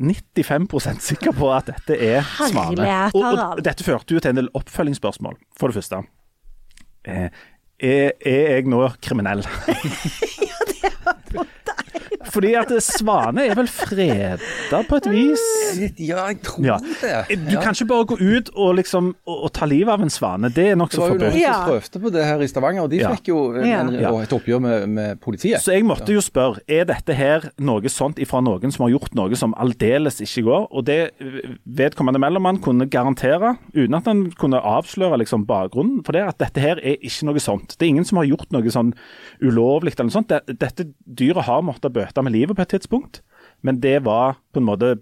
S3: 95% sikker på at dette er svane. Og, og dette førte jo til en del oppfølgingsspørsmål, for det første. Eh, er, er jeg nå kriminell? Fordi at Svane er vel freda på et vis?
S2: Ja, jeg tror
S3: Ja.
S2: det.
S3: Du kan ikke bare gå ut og liksom og, og ta livet av en svane. Det er
S2: Det var jo noen som prøvde på det her i Stavanger, og de
S3: Ja.
S2: fikk jo en, et oppgjør med, med politiet.
S3: Så jeg måtte jo spørre, er dette her noe sånt ifra noen som har gjort noe som aldeles ikke går? Og det vedkommende mellommann kunne garantere, uten at han kunne avsløre liksom bakgrunnen for det, at dette her er ikke noe sånt. Det er ingen som har gjort noe sånn ulovlig eller noe sånt. Dette dyret har måttet bøte med livet på et tidspunkt, men det var på en måte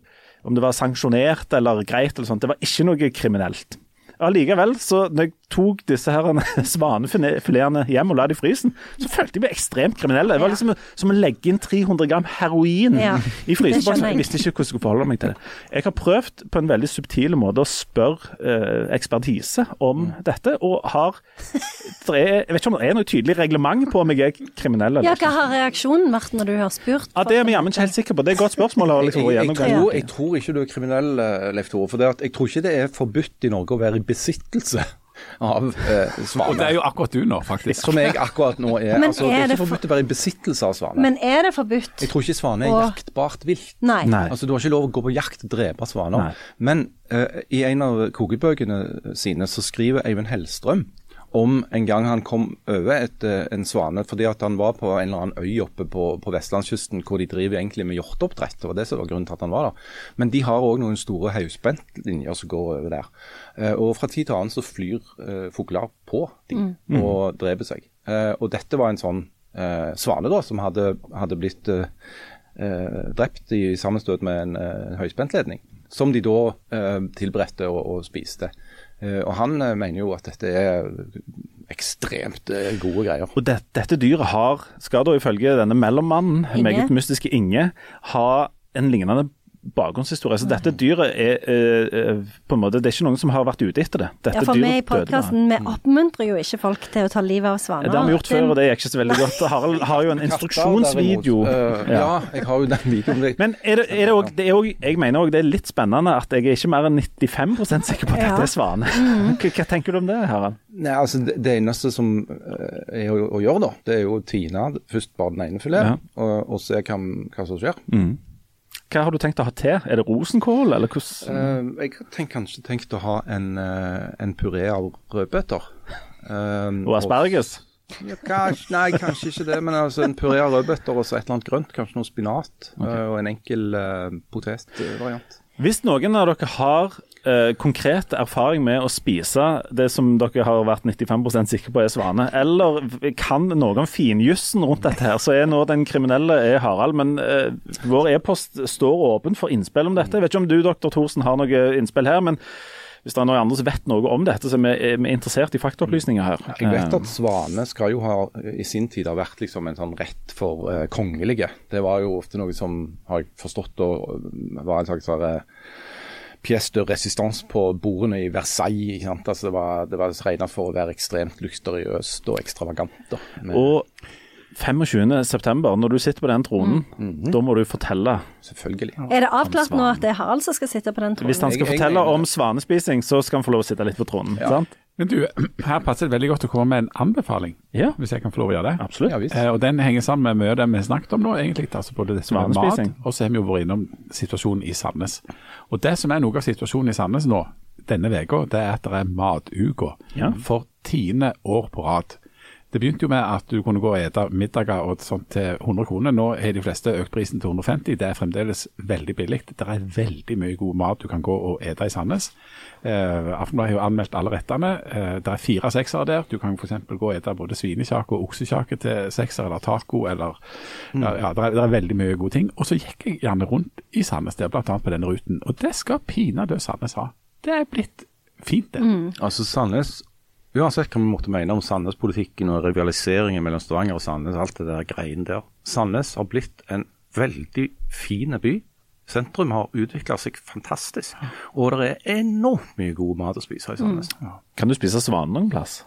S3: om det var sanksjonert eller greit eller sånt, det var ikke noe kriminelt. Allikevel, så når jeg tok disse her svanefiletene hjem og la de i frysen, så følte jeg meg ekstremt kriminell. Det var liksom som å legge inn 300 gram heroin
S1: Ja,
S3: i fryseboksen.
S1: det jeg.
S3: Visste ikke hvordan jeg skulle forholde meg til det. Jeg har prøvd på en veldig subtil måte å spørre eh, ekspertise om dette, og har det er, Jeg vet ikke om det er noe tydelig reglement på om jeg er kriminell eller
S1: Ja, hva har reaksjonen vært når du har spurt?
S3: Ja, Det er vi jammen ikke helt sikre på. Det er et godt spørsmål. Liksom
S2: Jeg, jeg,
S3: jeg,
S2: tror, jeg tror ikke du er kriminell, eh, Leif Tore. For det at jeg tror ikke det er forbudt i Norge å være i besittelse av eh,
S4: Og det er jo akkurat du nå, faktisk.
S2: Som jeg akkurat nå er.
S1: Men
S2: altså, det
S1: er
S2: ikke forbudt for- å være i besittelse av svane.
S1: Men er det forbudt?
S2: Jeg tror ikke svane er
S1: Og-
S2: jaktbart vilt.
S1: Nei.
S3: Nei.
S2: Altså, Du har ikke lov å gå på jakt og drepe svaner.
S3: Nei.
S2: Men eh, i en av kokebøkene sine så skriver Eivind Hellstrøm om en gang han kom over et, eh, en svane fordi at han var på en eller annen øy oppe på, på vestlandskysten hvor de driver egentlig med hjorteoppdrett. Det var det som var grunnen til at han var der. Men de har òg noen store høyspentlinjer som går over der. Eh, og fra tid til annen så flyr uh, fugler på de og dreper seg. Uh, og dette var en sånn uh, svane da, som hadde, hadde blitt drept i sammenstøt med en høyspentledning. Som de da tilberedte og, og spiste. Eh, og han eh, mener jo at dette er ekstremt eh, gode greier.
S3: Og det, dette dyret har, skal da ifølge denne mellommannen,
S1: Inge.
S3: meget mystiske Inge, ha en lignende bakgrunnshistorie. Så dette dyret er eh, eh, på en måte, Det er ikke noen som har vært ute etter det. Dette
S1: Ja, for vi i podkasten vi oppmuntrer jo ikke folk til å ta livet av svaner.
S3: Det har vi gjort før, og det gikk ikke så veldig godt. Harald har jo en instruksjonsvideo.
S2: Eh, ja, jeg har jo den videoen.
S3: Men er det, er det også, det er også, jeg mener òg det er litt spennende at jeg er ikke mer enn 95% sikker på at dette er svane. Hva, hva tenker du om det, Harald?
S2: Nei, altså det, det eneste som eh, er å, å gjøre, da, det er jo å tine først bare den ene
S3: Ja.
S2: og, og se hva, hva som skjer.
S3: Hva har du tenkt å ha til? Er det rosenkål, eller hvordan?
S2: uh, jeg har kanskje tenkt å ha en, uh, en puré av rødbeter. Um,
S3: Og asperges?
S2: Ja, kanskje, nei, kanskje ikke det, men altså en puré av rødbeter og så et eller annet grønt. Kanskje noe spinat eh, og en enkel uh, potetvariant.
S3: Hvis noen av dere har eh, konkret erfaring med å spise det som dere har vært 95% sikre på er svane, eller kan noe om finjussen rundt dette her, så er nå den kriminelle er Harald. Men eh, vår e-post står åpen for innspill om dette. Jeg vet ikke om du, doktor Thorsen, har noe innspill her. men hvis det er noen andre som vet noe om dette, så er vi, er vi interessert i faktaopplysninger her.
S2: Jeg vet
S3: Eh,
S2: at svane skal jo ha i sin tid ha vært liksom en sånn rett for uh, kongelige. Det var jo ofte noe som, har jeg forstått, og var en slags uh, eh, pièce de résistance på bordene i Versailles. Ikke sant? Altså, det var, det var regnet for å være ekstremt luksuriøst og ekstravagant. Da, med,
S3: Og 25.9, når du sitter på den tronen, da må du fortelle
S2: selvfølgelig.
S1: Er det avklart nå at det er Harald som skal sitte på den tronen?
S3: Hvis han skal
S2: Jeg- jeg
S3: fortelle
S2: jeg,
S3: om svanespising, så skal han få lov å sitte litt på tronen. sant?
S4: Men du, her passer det veldig godt å komme med en anbefaling,
S3: Ja,
S4: hvis jeg kan få lov å gjøre det.
S3: absolutt.
S2: Ja.
S4: Eh, og Den henger sammen med mye av det vi har snakket om nå, egentlig. altså Både det som er mat, og så har vi jo vært innom situasjonen i Sandnes. Og Det som er noe av situasjonen i Sandnes nå, denne uka, det er at det er matuka
S3: Ja.
S4: for tiende år på rad. Det begynte jo med at du kunne gå og ete middager og sånt til 100 kroner. Nå har de fleste økt prisen til 150. Det er fremdeles veldig billig. Det er veldig mye god mat du kan gå og ete i Sandnes. Eh, Aftenbladet har jo anmeldt alle rettene. Eh, det er fire seksere der. Du kan f.eks. gå og ete både svinekjake og oksekjake til sekser, eller taco, eller Ja, ja det, er, det er veldig mye gode ting. Og så gikk jeg gjerne rundt i Sandnes, der bl.a. på denne ruten. Og det skal pinadø Sandnes ha. Det er blitt fint, det.
S2: Altså Sandnes, Uansett hva vi måtte mene om Sandnes-politikken og rivaliseringen mellom Stavanger og Sandnes, alt det der greiene der. Sandnes har blitt en veldig fin by. Sentrum har utvikla seg fantastisk. Og det er enormt mye god mat å spise i Sandnes.
S3: Kan du spise svane noen plass?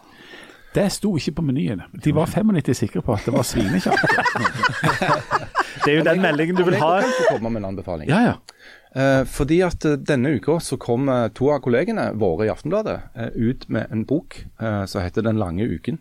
S4: Det sto ikke på menyen. De var 95 sikre på at det var svinekjøtt.
S3: Det er jo den meldingen du vil ha.
S2: Jeg kan få komme med en anbefaling.
S3: Ja, ja.
S2: Eh, fordi at eh, denne uka så kom eh, to av kollegene våre i Aftenbladet ut med en bok som heter 'Den lange uken'.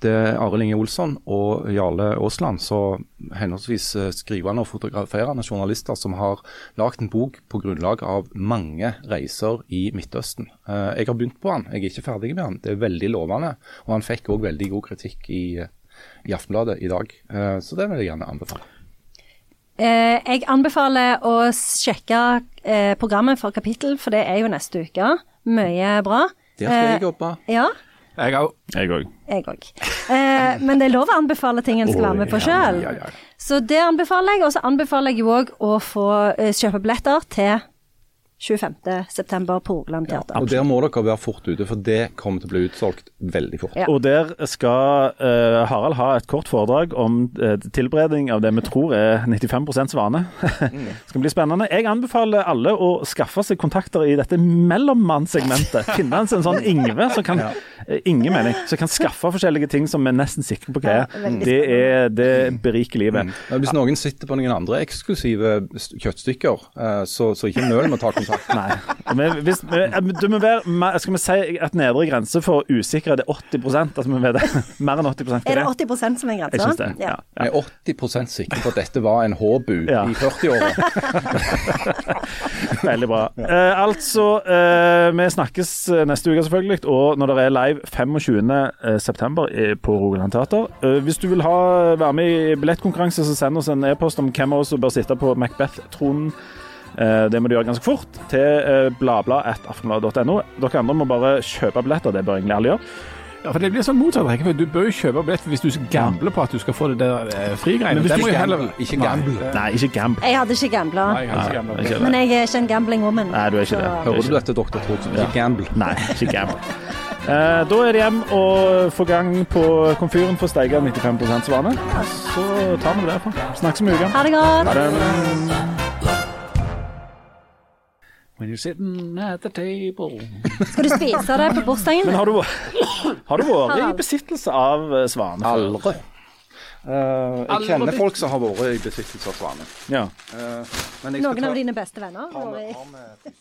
S2: Det er Arild Inge Olsson og Jarle Aasland, så henholdsvis skrivende og fotograferende journalister som har lagd en bok på grunnlag av mange reiser i Midtøsten. Jeg har begynt på den, jeg er ikke ferdig med den. Det er veldig lovende. Og han fikk òg veldig god kritikk i, i Aftenbladet i dag, så det vil jeg gjerne anbefale.
S1: Eh, jeg anbefaler å sjekke eh, programmet for kapittel, for det er jo neste uke. Mye bra.
S2: Der skal jeg
S1: Eh,
S2: jobbe.
S1: Ja,
S4: Jeg òg.
S3: Jeg òg.
S1: jeg òg. Eh, men det er lov å anbefale ting en skal være med på sjøl.
S2: Ja, ja, ja.
S1: Så det anbefaler jeg. Og så anbefaler jeg jo òg å få eh, kjøpe billetter til 25.9. på Rogaland Teater.
S2: Og der må dere være fort ute, for det kommer til å bli utsolgt veldig fort.
S1: Ja.
S3: Og der skal uh, Harald ha et kort foredrag om uh, tilberedning av det vi tror er 95% svane. det skal bli spennende. Jeg anbefaler alle å skaffe seg kontakter i dette mellommannssegmentet. Finne en sånn Ingve som kan eh, Inge, mener jeg, som kan skaffe forskjellige ting som vi er nesten sikre på hva er.
S1: Ja,
S3: Det, er, det beriker livet.
S2: Mm. Hvis noen sitter på noen andre eksklusive kjøttstykker, så, så ikke nøl med å ta kontakt.
S3: Nei. Vi, hvis, vi, det må være, skal vi si at nedre grense for usikre er 80 altså vi vet det. Mer enn 80 hva
S1: Er det
S3: det?
S1: 80% som er grensa?
S3: Jeg syns det. Ja.
S2: Jeg er 80% sikker på at dette var en H-bu
S3: Ja.
S2: i 40-åra.
S3: Veldig bra. Eh, altså, eh, vi snakkes eh, neste uke selvfølgelig, og når det er live 25.9. på Rogaland Teater. Eh, hvis du vil ha, være med i billettkonkurranse, så send oss en e-post om hvem av oss som bør sitte på Macbeth-tronen. Eh, det må du gjøre ganske fort, til uh, Dere andre må bare kjøpe billetter, det bør egentlig alle gjøre.
S4: Ja, for det blir sånn motsatt. rekkefølge. Du bør jo kjøpe billett hvis du gambler på at du skal få det der eh, frigreiene.
S2: Men hvis
S4: Det
S2: du
S4: heller-
S2: ikke gamble.
S3: Nei, ikke gamble.
S1: Jeg hadde ikke gambla, men jeg er ikke en gambling woman.
S3: Nei, du er ikke det.
S2: Hører du dette, doktor Trotsen? Ikke gamble.
S3: Nei, ikke gamble. Eh, da er det hjem og få gang på komfyren for å steike 95% svane. Så tar vi det derfra. Snakkes om uka.
S1: Ha det godt.
S3: Ha det.
S4: When you're sitting at the table
S1: Skal du spise det på bursdagen?
S3: Men har du, har du vært i besittelse av eh, svane?
S2: Aldri. Uh, jeg kjenner folk som har vært i besittelse av svane.
S3: Ja.
S2: Uh, men jeg skal
S1: Noen
S2: ta-
S1: av dine beste venner?
S2: har
S1: vi,
S2: har med-